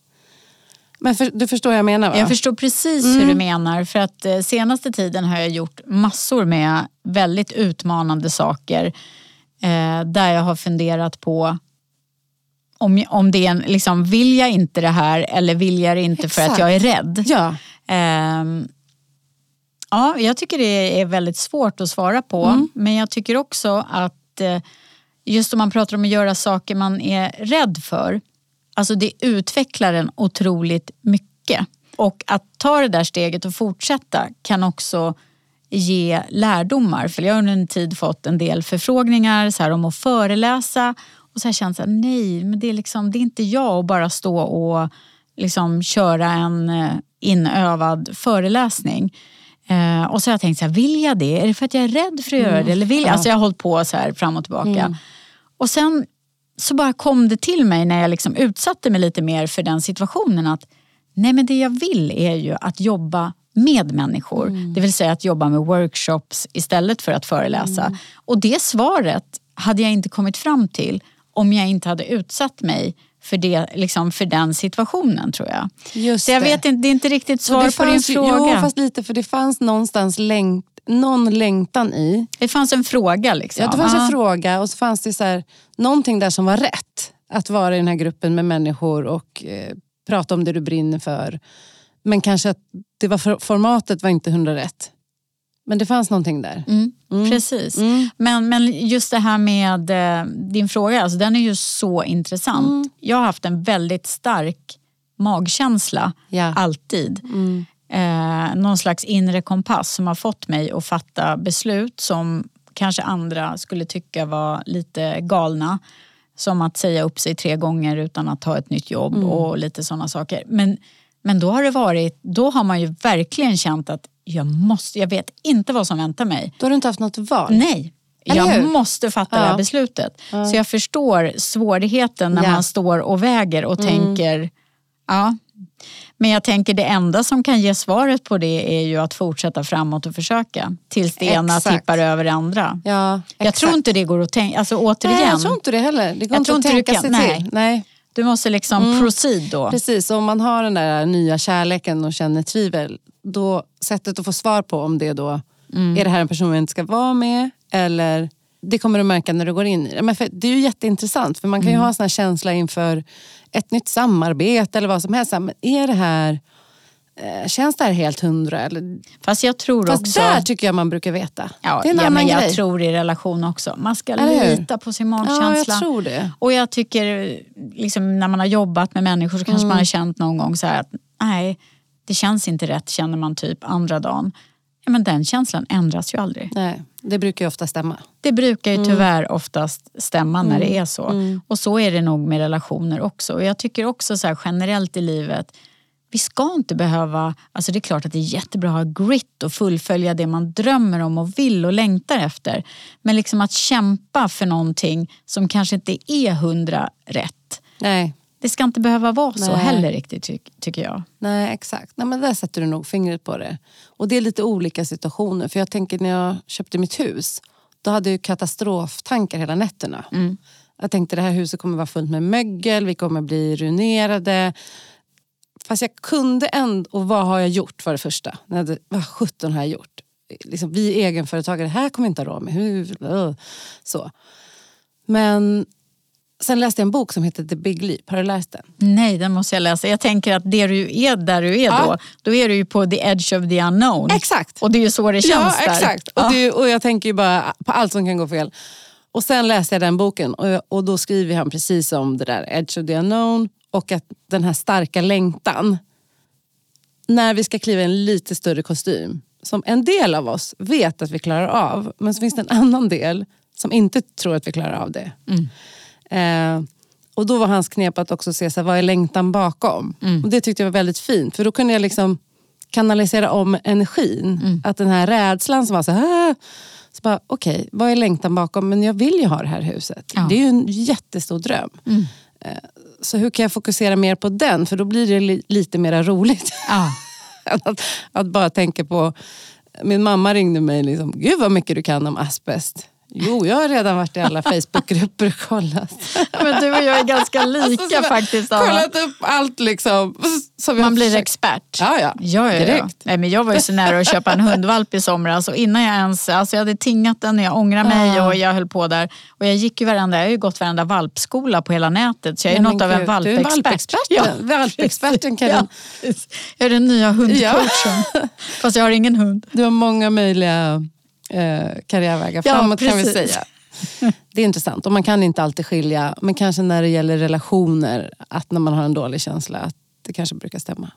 Men för, du förstår vad jag menar va? Jag förstår precis hur du menar. För att eh, senaste tiden har jag gjort massor med väldigt utmanande saker. Eh, där jag har funderat på om, om det är en, liksom, vill jag inte det här eller vill jag det inte för att Exakt. jag är rädd? Ja. Ehm, ja, jag tycker det är väldigt svårt att svara på. Mm. Men jag tycker också att eh, just om man pratar om att göra saker man är rädd för. Alltså det utvecklar en otroligt mycket. Och att ta det där steget och fortsätta kan också ge lärdomar. För jag har under en tid fått en del förfrågningar så här, om att föreläsa. Och så har jag känt att nej, men det är, liksom, det är inte jag att bara stå och liksom köra en eh, inövad föreläsning. Eh, och så har jag tänkt, så här, vill jag det? Är det för att jag är rädd för att göra det? Eller vill jag? Alltså jag har hållit på så här fram och tillbaka. Och sen så bara kom det till mig när jag liksom utsatte mig lite mer för den situationen att nej men det jag vill är ju att jobba med människor. Det vill säga att jobba med workshops istället för att föreläsa. Och det svaret hade jag inte kommit fram till om jag inte hade utsatt mig för, det, liksom för den situationen tror jag. Just Så jag det. vet inte, det är inte riktigt svar på din ju- fråga. Jo, fast lite. För det fanns någonstans längt, någon längtan i. Det fanns en fråga liksom. Ja, det fanns Ja. en fråga och så fanns det så här, någonting där som var rätt. Att vara i den här gruppen med människor och eh, prata om det du brinner för. Men kanske att det var for, formatet var inte hundra rätt. Men det fanns någonting där. Mm, Precis. Mm. Men, men just det här med eh, din fråga, alltså, den är ju så intressant. Mm. Jag har haft en väldigt stark magkänsla, Ja. alltid. Mm. Eh, någon slags inre kompass som har fått mig att fatta beslut som kanske andra skulle tycka var lite galna. Som att säga upp sig tre gånger utan att ta ett nytt jobb Mm. och lite sådana saker. Men, men då har det varit, då har man ju verkligen känt att jag måste, jag vet inte vad som väntar mig. Då har du inte haft något val. Nej, jag måste fatta det Ja. här beslutet. Så jag förstår svårigheten när Ja. man står och väger och tänker, ja. Men jag tänker det enda som kan ge svaret på det är ju att fortsätta framåt och försöka. Tills det ena Exakt. tippar över det andra. Ja, Jag tror inte det går att tänka, alltså återigen. Nej, jag tror inte det heller. Det går Jag inte att inte tänka kan- sig nej. till. Nej. Du måste liksom proceed då. Precis, om man har den där nya kärleken och känner tvivel, då sättet att få svar på om det då är det här en person jag inte ska vara med eller det kommer du märka när du går in i det. Men för, det är ju jätteintressant för man kan ju ha en sån här känsla inför ett nytt samarbete eller vad som helst. Men är det här känns det här helt hundra? Eller, Fast jag tror fast också... där tycker jag man brukar veta. Ja, det är en ja, annan men jag grej. tror i relation också. Man ska lita på sin ja, magkänsla. jag tror det. Och jag tycker, liksom, när man har jobbat med människor så kanske Mm. man har känt någon gång så här att nej, det känns inte rätt känner man typ andra dagen. Ja, men den känslan ändras ju aldrig. Nej, det brukar ju ofta stämma. Det brukar ju Mm. tyvärr oftast stämma när det är så. Och så är det nog med relationer också. Och jag tycker också så här, generellt i livet, vi ska inte behöva, alltså det är klart att det är jättebra att ha grit och fullfölja det man drömmer om och vill och längtar efter. Men liksom att kämpa för någonting som kanske inte är hundra rätt. Nej, Det ska inte behöva vara så Nej. heller riktigt ty- tycker jag. Nej, exakt. Nej, men där sätter du nog fingret på det. Och det är lite olika situationer. För jag tänker när jag köpte mitt hus, då hade jag katastroftankar hela nätterna. Jag tänkte det här huset kommer vara fullt med mögel, vi kommer bli ruinerade. Fast jag kunde ändå, och vad har jag gjort för det första? Hade, vad 17 har jag gjort? Liksom, vi egenföretagare, det här kommer jag inte ha råd med. Hur, så. Men sen läste jag en bok som heter The Big Leap. Har du läst den? Nej, den måste jag läsa. Jag tänker att det du är där du är Ja. då, då är du ju på the edge of the unknown. Exakt. Och det är ju så det känns ja, där. exakt. Ja. Och, det, och jag tänker ju bara på allt som kan gå fel. Och sen läste jag den boken och, jag- och då skriver han precis om det där edge of the unknown och att den här starka längtan. När vi ska kliva i en lite större kostym som en del av oss vet att vi klarar av men så finns det en annan del som inte tror att vi klarar av det. Eh, och då var hans knep att också se så här, vad är längtan bakom. Och Det tyckte jag var väldigt fint för då kunde jag liksom kanalisera om energin. Att den här rädslan som var så här, "Ah", så bara okej, vad är längtan bakom? Men jag vill ju ha det här huset. Ja. Det är ju en jättestor dröm. Eh, Så hur kan jag fokusera mer på den? För då blir det li- lite mer roligt. [LAUGHS] Än att, att bara tänka på... Min mamma ringde mig liksom, gud vad mycket du kan om asbest. Jo, jag har redan varit i alla Facebookgrupper och kollat. [LAUGHS] Men du och jag är ganska lika Alltså, så jag faktiskt. Anna. Kollat upp allt liksom. Man blir försökt- expert. Ja, ja. Ja, ja, ja. Direkt. Nej, men jag var ju så nära att köpa en hundvalp i somras och innan jag ens, alltså jag hade tingat den och jag ångrar mig och jag höll på där. Och jag gick ju varenda, jag har ju gått varenda valpskola på hela nätet så jag är något av en valpexpert. Du är valpexperten. [LAUGHS] valpexperten Karin. Ja, jag är den nya hundcoachen. Fast jag har ingen hund. Du har många möjliga eh, karriärvägar Ja, framåt kan vi precis. säga. Det är intressant och man kan inte alltid skilja, men kanske när det gäller relationer, att när man har en dålig känsla, att det kanske brukar stämma.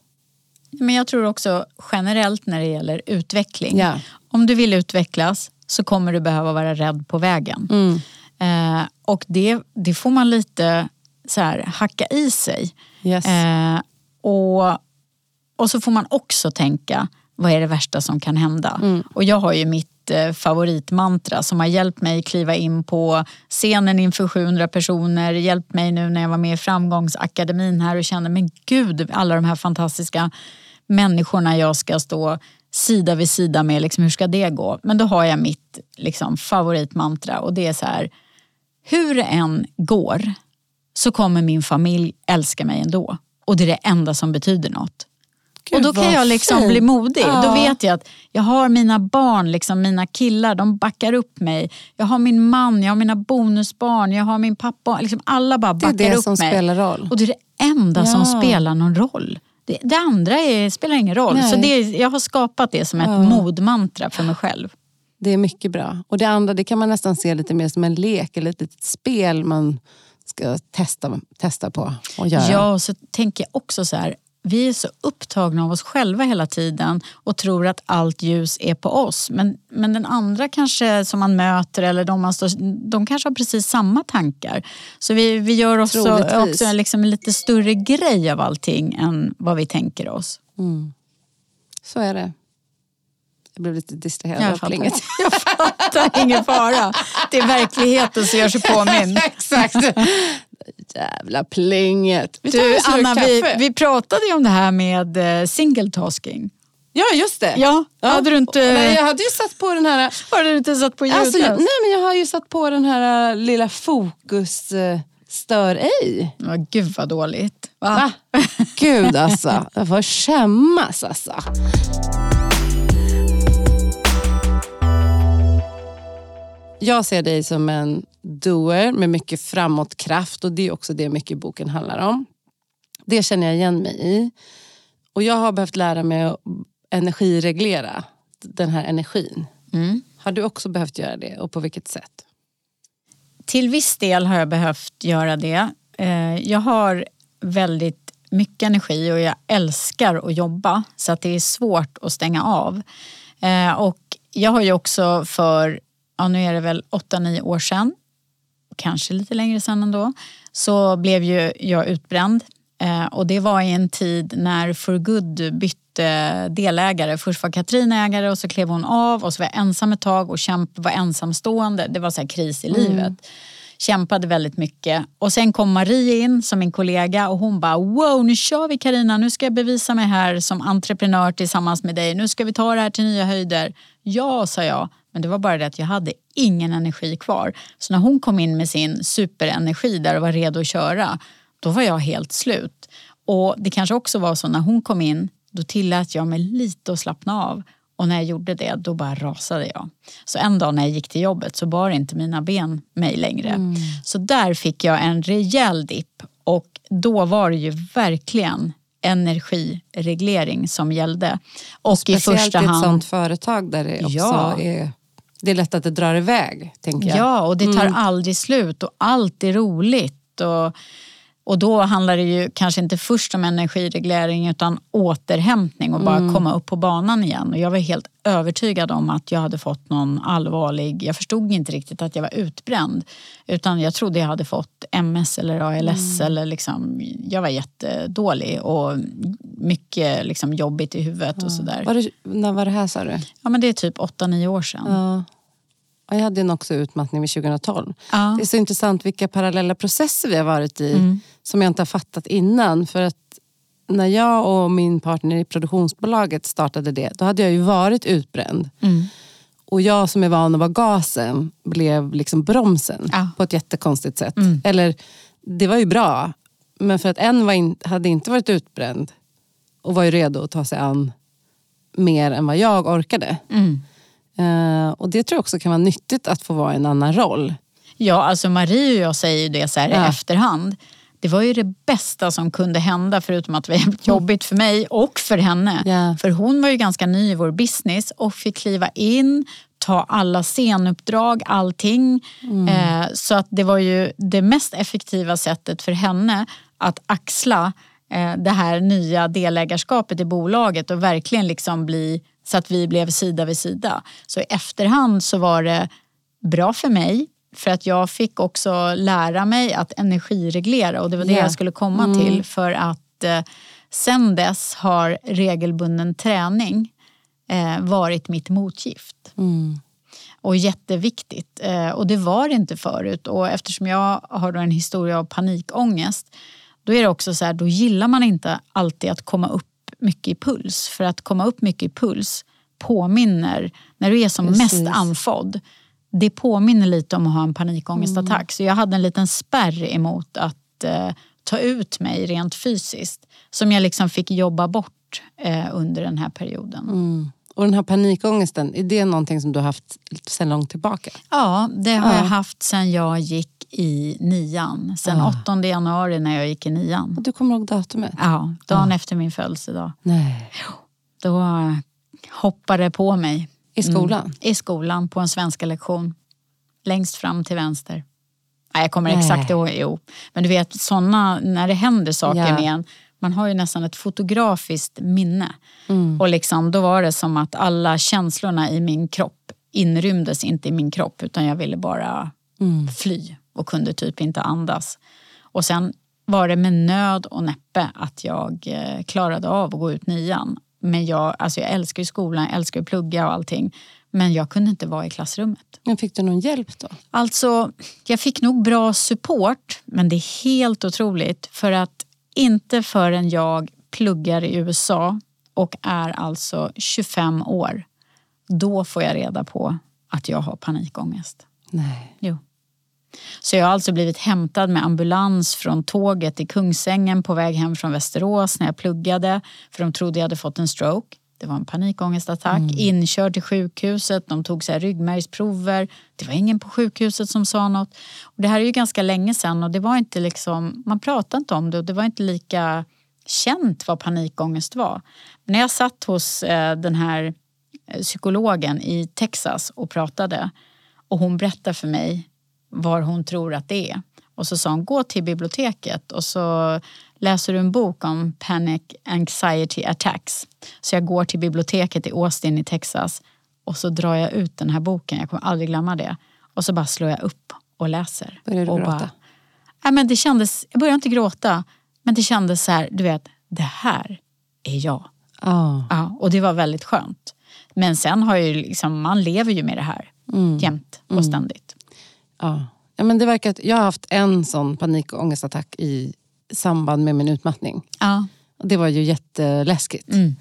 Men jag tror också generellt när det gäller utveckling. Ja. Om du vill utvecklas så kommer du behöva vara rädd på vägen. Mm. Eh, och det, det får man lite så här, hacka i sig. Yes. Eh, och, och så får man också tänka, vad är det värsta som kan hända? Mm. Och jag har ju mitt mitt eh, favoritmantra som har hjälpt mig kliva in på scenen inför 700 personer, hjälpt mig nu när jag var med i Framgångsakademin här och kände, men gud, alla de här fantastiska människorna jag ska stå sida vid sida med, liksom, hur ska det gå? Men då har jag mitt liksom, favoritmantra och det är så här, hur det än går så kommer min familj älska mig ändå. Och det är det enda som betyder något. Gud, och då kan jag liksom fint. bli modig. Då Ja. vet jag att jag har mina barn, liksom mina killar, de backar upp mig. Jag har min man, jag har mina bonusbarn, jag har min pappa. Liksom alla bara Det är backar det upp som mig. spelar roll. Och det är det enda som Ja. spelar någon roll. Det, det andra är, spelar ingen roll. Nej. Så det, jag har skapat det som ett Ja. modmantra för mig själv. Det är mycket bra. Och det andra det kan man nästan se lite mer som en lek eller ett litet spel man ska testa, testa på och göra. Ja, och så tänker jag också så här. Vi är så upptagna av oss själva hela tiden och tror att allt ljus är på oss. Men, men den andra kanske som man möter eller de, man står, de kanske har precis samma tankar. Så vi, vi gör också, Troligtvis. också liksom en lite större grej av allting än vad vi tänker oss. Så är det. Jag blev lite distraherad Jag av plinget. [LAUGHS] Jag fattar, ingen fara. Det är verkligheten som gör sig [LAUGHS] påminn. Exakt. [LAUGHS] Jävla plinget. Vi Du, Anna, vi, vi pratade ju om det här med eh, singletasking. Ja, just det. Ja, hade du inte... Nej, jag hade ju satt på den här... Har du inte satt på ljudet? Alltså, nej, men jag har ju satt på den här äh, lilla fokus äh, stör ej. Ja, gud vad dåligt. Va? Va? Gud alltså. Jag får skämmas alltså. Jag ser dig som en doer med mycket framåtkraft och det är också det mycket boken handlar om. Det känner jag igen mig i. Och jag har behövt lära mig att energireglera den här energin. Mm. Har du också behövt göra det och på vilket sätt? Till viss del har jag behövt göra det. Eh, jag har väldigt mycket energi och jag älskar att jobba så att det är svårt att stänga av. Eh, och jag har ju också för, ja nu är det väl 8-9 år sedan, kanske lite längre sedan ändå, så blev ju jag utbränd. Eh, och det var i en tid när For Good bytte delägare. Först var Katrin ägare och så klev hon av och så var jag ensam ett tag och kämp var ensamstående. Det var så kris i mm. livet kämpade väldigt mycket. Och sen kom Marie in som min kollega och hon bara wow nu kör vi Karina nu ska jag bevisa mig här som entreprenör tillsammans med dig. Nu ska vi ta det här till nya höjder. Ja, sa jag. Men det var bara det att jag hade ingen energi kvar. Så när hon kom in med sin superenergi där och var redo att köra, då var jag helt slut. Och det kanske också var så när hon kom in, då tillät jag mig lite att slappna av. Och när jag gjorde det, då bara rasade jag. Så en dag när jag gick till jobbet så bar inte mina ben mig längre. Mm. Så där fick jag en rejäl dipp och då var det ju verkligen energireglering som gällde. Och, Speciellt i första hand, i ett sånt företag där det också ja. är det är lätt att det drar iväg. tänker jag. Ja, och det tar mm. aldrig slut och allt är roligt. Och och då handlar det ju kanske inte först om energireglering utan återhämtning och bara mm. komma upp på banan igen. Och jag var helt övertygad om att jag hade fått någon allvarlig... Jag förstod inte riktigt att jag var utbränd. Utan jag trodde jag hade fått MS eller ALS. Mm. Eller liksom, jag var jättedålig och mycket liksom jobbigt i huvudet ja. och sådär. Var det, när var det här sa du? Ja men det är typ 8-9 år sedan. Ja. Jag hade en också utmattning vid 2012. Ja. Det är så intressant vilka parallella processer vi har varit i mm. som jag inte har fattat innan. För att när jag och min partner i produktionsbolaget startade det, då hade jag ju varit utbränd. Mm. Och jag som är van att vara gasen blev liksom bromsen ja. på ett jättekonstigt sätt. Mm. Eller, det var ju bra, men för att en in, hade inte varit utbränd och var ju redo att ta sig an mer än vad jag orkade. Mm. Uh, och det tror jag också kan vara nyttigt att få vara i en annan roll. Ja, alltså Marie och jag säger det så här ja. i efterhand. Det var ju det bästa som kunde hända förutom att det var [LAUGHS] jobbigt för mig och för henne. Yeah. För hon var ju ganska ny i vår business och fick kliva in, ta alla scenuppdrag, allting. Mm. Eh, så att det var ju det mest effektiva sättet för henne att axla eh, det här nya delägarskapet i bolaget och verkligen liksom bli så att vi blev sida vid sida. Så i efterhand så var det bra för mig för att jag fick också lära mig att energireglera och det var det yeah. jag skulle komma mm. till för att eh, sen dess har regelbunden träning eh, varit mitt motgift. Mm. Och jätteviktigt. Eh, och det var det inte förut och eftersom jag har en historia av panikångest då är det också så här, då gillar man inte alltid att komma upp mycket i puls. För att komma upp mycket i puls påminner, när du är som Precis. mest andfådd, det påminner lite om att ha en panikångestattack. Mm. Så jag hade en liten spärr emot att eh, ta ut mig rent fysiskt. Som jag liksom fick jobba bort eh, under den här perioden. Mm. Och den här panikångesten, är det någonting som du har haft sedan långt tillbaka? Ja, det har ja. jag haft sedan jag gick i nian. Sen. Ah. 8 januari när jag gick i nian. Du kommer ihåg datumet? Ja, dagen oh. efter min födelsedag. Nej. Då hoppade på mig. I skolan? Mm, I skolan, på en svenska lektion. Längst fram till vänster. Nej, jag kommer Nej. exakt ihåg. Jo. Men du vet, såna, när det händer saker ja. med en. Man har ju nästan ett fotografiskt minne. Mm. Och liksom, då var det som att alla känslorna i min kropp inrymdes inte i min kropp utan jag ville bara mm. fly och kunde typ inte andas. Och sen var det med nöd och näppe att jag eh, klarade av att gå ut nian. Men jag, alltså jag älskar ju skolan, jag älskar att plugga och allting. Men jag kunde inte vara i klassrummet. Men fick du någon hjälp då? Alltså, jag fick nog bra support. Men det är helt otroligt. För att inte förrän jag pluggar i USA och är alltså 25 år. Då får jag reda på att jag har panikångest. Nej. Jo. Så jag har alltså blivit hämtad med ambulans från tåget i Kungsängen på väg hem från Västerås när jag pluggade. För de trodde jag hade fått en stroke. Det var en panikångestattack. Mm. Inkörd till sjukhuset. De tog så här ryggmärgsprover. Det var ingen på sjukhuset som sa något. Och det här är ju ganska länge sedan och det var inte liksom, man pratade inte om det och det var inte lika känt vad panikångest var. När jag satt hos eh, den här eh, psykologen i Texas och pratade och hon berättade för mig var hon tror att det är. Och så sa hon, gå till biblioteket och så läser du en bok om panic anxiety attacks. Så jag går till biblioteket i Austin i Texas och så drar jag ut den här boken, jag kommer aldrig glömma det. Och så bara slår jag upp och läser. Börjar du och gråta? Bara, nej, men det kändes, jag började inte gråta, men det kändes så här, du vet, det här är jag. Ja. Ja, och det var väldigt skönt. Men sen har ju liksom, man lever ju med det här Mm. jämt och ständigt. Ja. Ja, men det verkar att jag har haft en sån panik och ångestattack i samband med min utmattning. Ja. Det var ju jätteläskigt. Mm.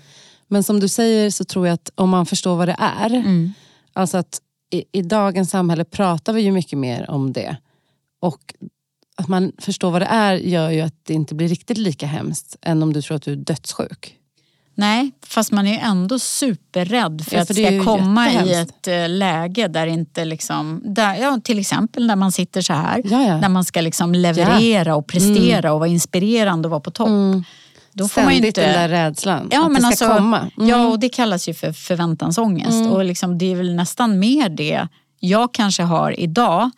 Men som du säger så tror jag att om man förstår vad det är. Mm. Alltså att i, i dagens samhälle pratar vi ju mycket mer om det. Och att man förstår vad det är gör ju att det inte blir riktigt lika hemskt än om du tror att du är dödssjuk. Nej, fast man är ju ändå superrädd för Ja, att för det ska komma i ett eh, läge där inte liksom, där, ja, till exempel när man sitter så här, Ja, ja. när man ska liksom leverera och prestera och vara inspirerande och vara på topp. Då får man Ständigt inte... den där rädslan. Ja, att men det ska alltså, komma. Mm. ja, och det kallas ju för förväntansångest. Och liksom, det är väl nästan mer det jag kanske har idag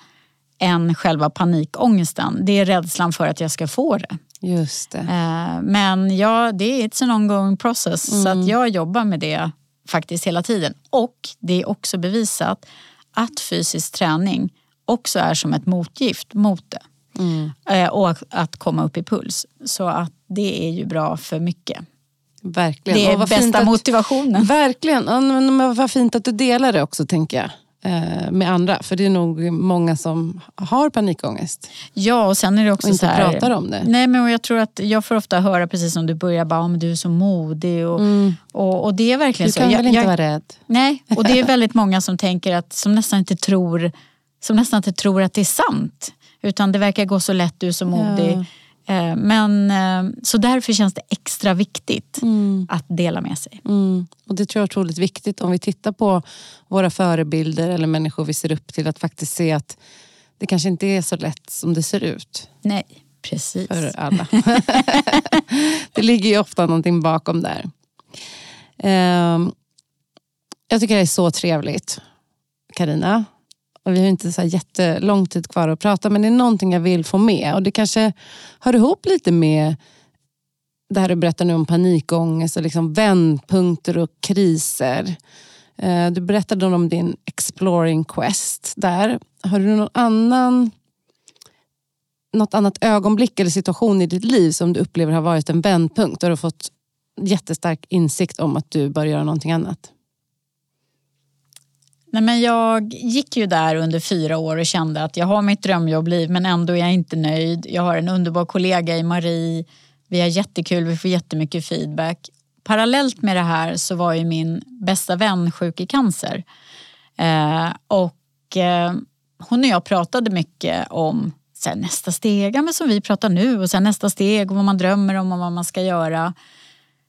än själva panikångesten. Det är rädslan för att jag ska få det. Just det. Eh, Men ja, det är it's an ongoing process. Så Mm. att jag jobbar med det faktiskt hela tiden. Och det är också bevisat att fysisk träning också är som ett motgift mot det. Mm. Eh, Och att komma upp i puls. Så att det är ju bra för mycket. Verkligen. Det är bästa att- motivationen. Verkligen. Ja, men vad fint att du delar det också tänker jag. Eh, Med andra. För det är nog många som har panikångest. Ja, och sen är det också Och inte så här, pratar om det. Nej, men jag tror att jag får ofta höra precis som du börjar, bara, "Ja, men du är så modig. Och, och, och det är verkligen Du så. kan Jag- väl inte jag, vara rädd? Nej, [LAUGHS] och det är väldigt många som tänker att, som nästan inte tror, som nästan inte tror att det är sant. Utan det verkar gå så lätt, du är så modig. Eh, Men, eh, så därför känns det extra viktigt att dela med sig. Mm. Och det tror jag är otroligt viktigt om vi tittar på våra förebilder eller människor vi ser upp till. Att faktiskt se att det kanske inte är så lätt som det ser ut Nej, precis. för alla. [LAUGHS] det ligger ju ofta någonting bakom där. Ehm, jag tycker det är så trevligt, Karina. Och vi har inte så här jättelång tid kvar att prata, men det är någonting jag vill få med. Och det kanske hör ihop lite med det här du berättar nu om panikångest och liksom vändpunkter och kriser. Eh, du berättade om din exploring quest där. Har du någon annan, något annat ögonblick eller situation i ditt liv som du upplever har varit en vändpunkt? Där du har fått jättestark insikt om att du bör göra någonting annat? Nej, men jag gick ju där under fyra år och kände att jag har mitt drömjobbliv men ändå är jag inte nöjd. Jag har en underbar kollega i Marie. Vi har jättekul, vi får jättemycket feedback. Parallellt med det här så var ju min bästa vän sjuk i cancer. Eh, och eh, hon och jag pratade mycket om så här, nästa steg, ja, men som vi pratar nu och sen nästa steg och vad man drömmer om och vad man ska göra.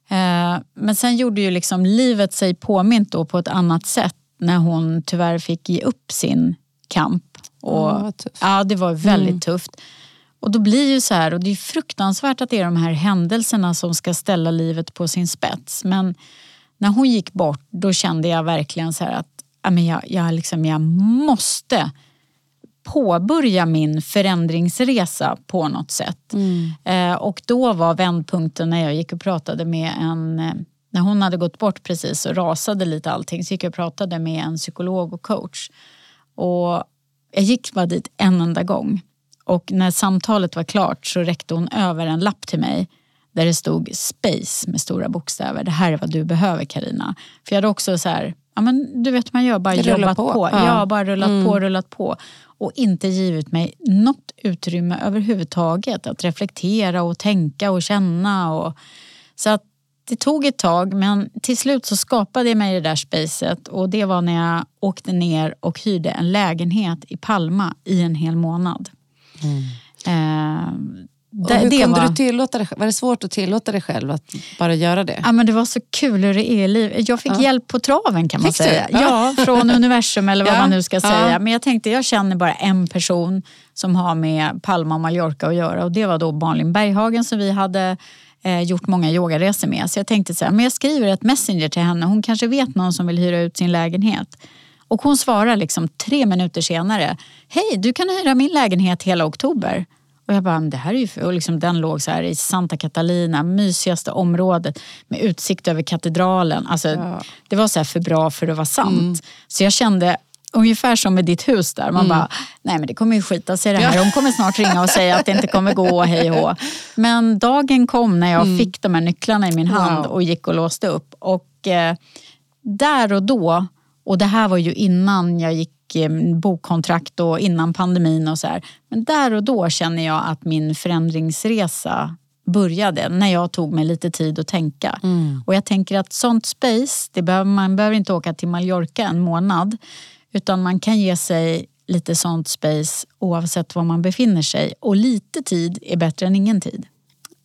Eh, men sen gjorde ju liksom livet sig påmint då på ett annat sätt när hon tyvärr fick ge upp sin kamp. Och, Ja, ja, det var väldigt tufft. Och då blir ju så här, och det är fruktansvärt att det är de här händelserna som ska ställa livet på sin spets. Men när hon gick bort, då kände jag verkligen så att men jag, jag, liksom, jag måste påbörja min förändringsresa på något sätt. Eh, och då var vändpunkten när jag gick och pratade med en, eh, när hon hade gått bort precis och rasade lite allting, så gick jag och pratade med en psykolog och coach. Och jag gick bara dit en enda gång. Och när samtalet var klart så räckte hon över en lapp till mig där det stod space med stora bokstäver. Det här är vad du behöver Karina. För jag hade också så här, ja men du vet man gör bara jobbat på. på. Ja. Mm. Ja, bara rullat på, rullat på. Och inte givit mig något utrymme överhuvudtaget att reflektera och tänka och känna. Och, så att det tog ett tag men till slut så skapade jag mig det där spacet och det var när jag åkte ner och hyrde en lägenhet i Palma i en hel månad. Eh, Mm. Och det, hur det kunde var, du tillåta dig, var det svårt att tillåta dig själv att bara göra det? Ja, men det var så kul hur det är i livet. Jag fick Ja. hjälp på traven kan man Fick säga. Ja. Ja, [LAUGHS] från universum eller vad Ja. man nu ska säga. Men jag tänkte jag känner bara en person som har med Palma och Mallorca att göra och det var då Malin Berghagen som vi hade eh, gjort många yogaresor med. Så jag tänkte så här, men jag skriver ett messenger till henne. Hon kanske vet någon som vill hyra ut sin lägenhet. Och hon svarar liksom tre minuter senare. Hej, du kan hyra min lägenhet hela oktober. Och jag bara, det här är ju... Och liksom, den låg så här i Santa Catalina, mysigaste området med utsikt över katedralen. Alltså, ja. Det var så här för bra för att vara sant. Mm. Så jag kände, ungefär som med ditt hus där. Man mm. bara, nej men det kommer ju skita sig det här. De kommer snart ringa och säga att det inte kommer gå, hej och Men dagen kom när jag mm. fick de här nycklarna i min hand wow. och gick och låste upp. Och eh, där och då, och det här var ju innan jag gick bokkontrakt och innan pandemin och så här. Men där och då känner jag att min förändringsresa började när jag tog mig lite tid att tänka. Mm. Och jag tänker att sånt space, det behöver, man behöver inte åka till Mallorca en månad utan man kan ge sig lite sånt space oavsett var man befinner sig. Och lite tid är bättre än ingen tid.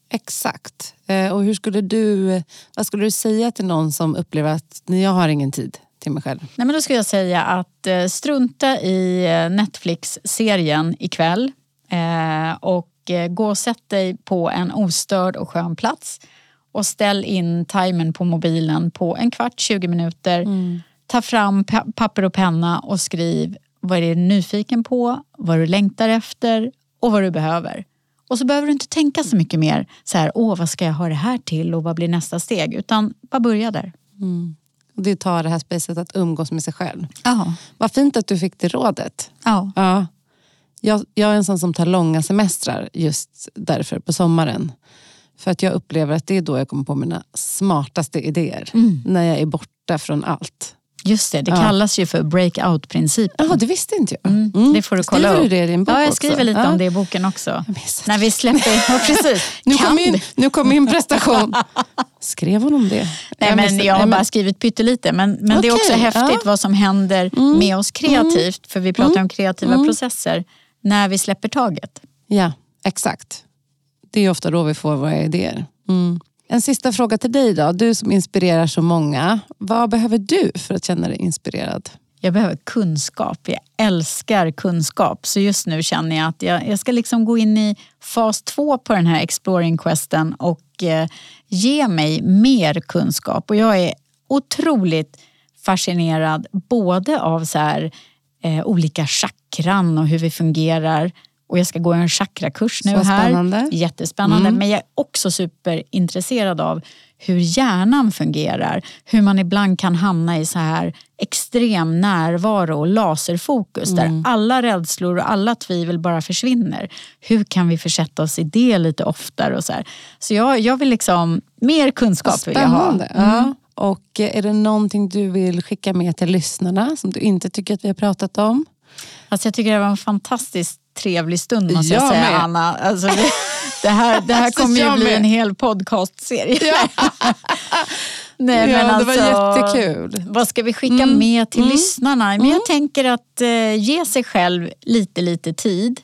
Exakt. Eh, och hur skulle du, vad skulle du säga till någon som upplever att jag har ingen tid till mig själv? Nej, men då skulle jag säga att eh, strunta i eh, Netflix-serien ikväll och gå och sätt dig på en ostörd och skön plats och ställ in timern på mobilen på en kvart, 20 minuter. Mm ta fram papper och penna och skriv vad är du nyfiken på, vad du längtar efter och vad du behöver. Och så behöver du inte tänka så mycket mer så här, åh vad ska jag ha det här till och vad blir nästa steg? Utan bara börja där. Mm. Det tar det här spacet att umgås med sig själv. Ja. Vad fint att du fick det rådet. Ja. ja. Jag, jag är en sån som tar långa semestrar just därför på sommaren. För att jag upplever att det är då jag kommer på mina smartaste idéer. Mm. När jag är borta från allt. Just det, det kallas ju för breakout-principen. Ja, det visste inte jag. Mm. Mm. Det får du kolla skriver upp. du det i din bok Ja, jag skriver också? lite ja. om det i boken också. När vi släpper... [LAUGHS] Ja, precis. nu, kom min, nu kom min prestation. [LAUGHS] Skrev hon om det? Nej, jag men jag har bara skrivit pyttelite. Men, men okay. det är också häftigt ja. vad som händer mm. med oss kreativt. För vi pratar mm. om kreativa mm. processer. När vi släpper taget. Ja, exakt. Det är ofta då vi får våra idéer. Mm. En sista fråga till dig då. Du som inspirerar så många. Vad behöver du för att känna dig inspirerad? Jag behöver kunskap. Jag älskar kunskap. Så just nu känner jag att jag, jag ska liksom gå in i fas två på den här exploring questen och eh, ge mig mer kunskap. Och jag är otroligt fascinerad både av så här, eh, olika chakran och hur vi fungerar och jag ska gå en chakrakurs nu här. Spännande. Jättespännande. Mm. Men jag är också superintresserad av hur hjärnan fungerar. Hur man ibland kan hamna i så här extrem närvaro och laserfokus mm. där alla rädslor och alla tvivel bara försvinner. Hur kan vi försätta oss i det lite oftare? Och så här. så jag, jag vill liksom, mer kunskap vill jag ha. Mm. Och är det någonting du vill skicka med till lyssnarna som du inte tycker att vi har pratat om? Alltså jag tycker det var en fantastisk trevlig stund måste jag, jag säga med. Anna. Alltså det, det, här, det här [LAUGHS] kommer ju bli med. en hel podcastserie. Ja. [LAUGHS] Nej, ja, men alltså, det var alltså, jättekul. Vad ska vi skicka mm. med till mm. lyssnarna? Men mm. Jag tänker att eh, ge sig själv lite, lite tid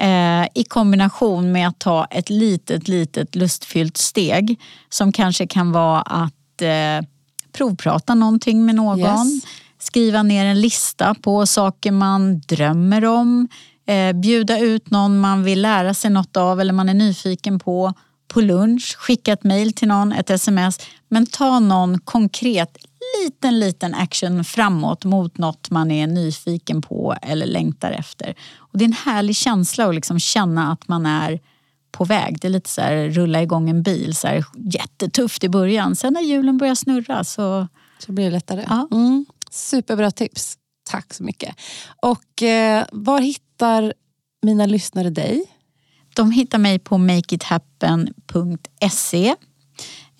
eh, i kombination med att ta ett litet, litet lustfyllt steg som kanske kan vara att eh, provprata någonting med någon. Yes. Skriva ner en lista på saker man drömmer om eh, bjuda ut någon man vill lära sig något av eller man är nyfiken på på lunch, skicka ett mail till någon, ett sms. Men ta någon konkret, liten, liten action framåt mot något man är nyfiken på eller längtar efter. Och det är en härlig känsla att liksom känna att man är på väg. Det är lite så här rulla igång en bil, så här, jättetufft i början. Sen när hjulen börjar snurra så... Så blir det lättare. Ja. Mm. Superbra tips. Tack så mycket. Och eh, var hittar Hittar mina lyssnare dig? De hittar mig på makeithappen.se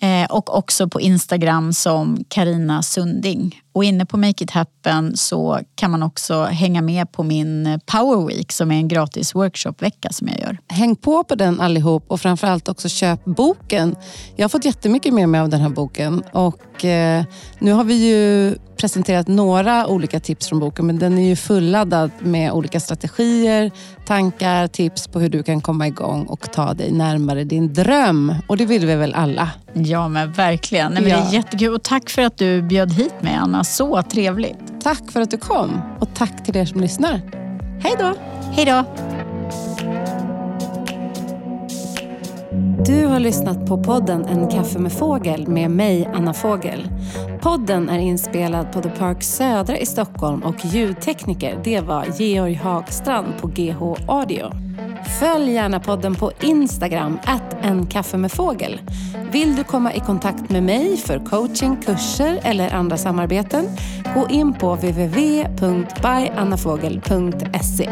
eh, och också på Instagram som Karina Sunding. Och inne på Make It Happen så kan man också hänga med på min Power Week som är en gratis workshopvecka som jag gör. Häng på på den allihop och framförallt också köp boken. Jag har fått jättemycket med mig av den här boken och eh, nu har vi ju presenterat några olika tips från boken men den är ju fulladdad med olika strategier, tankar, tips på hur du kan komma igång och ta dig närmare din dröm. Och det vill vi väl alla? Ja men verkligen. Nej, men ja. Det är jättekul och tack för att du bjöd hit mig Anna. Så trevligt. Tack för att du kom och tack till er som lyssnar. Hej då! Hej då! Du har lyssnat på podden En kaffe med fågel med mig, Anna Fågel. Podden är inspelad på The Park Södra i Stockholm och ljudtekniker det var Georg Hagstrand på GH Audio. Följ gärna podden på Instagram, att en kaffe med fågel. Vill du komma i kontakt med mig för coaching, kurser eller andra samarbeten? Gå in på www.byannafogel.se.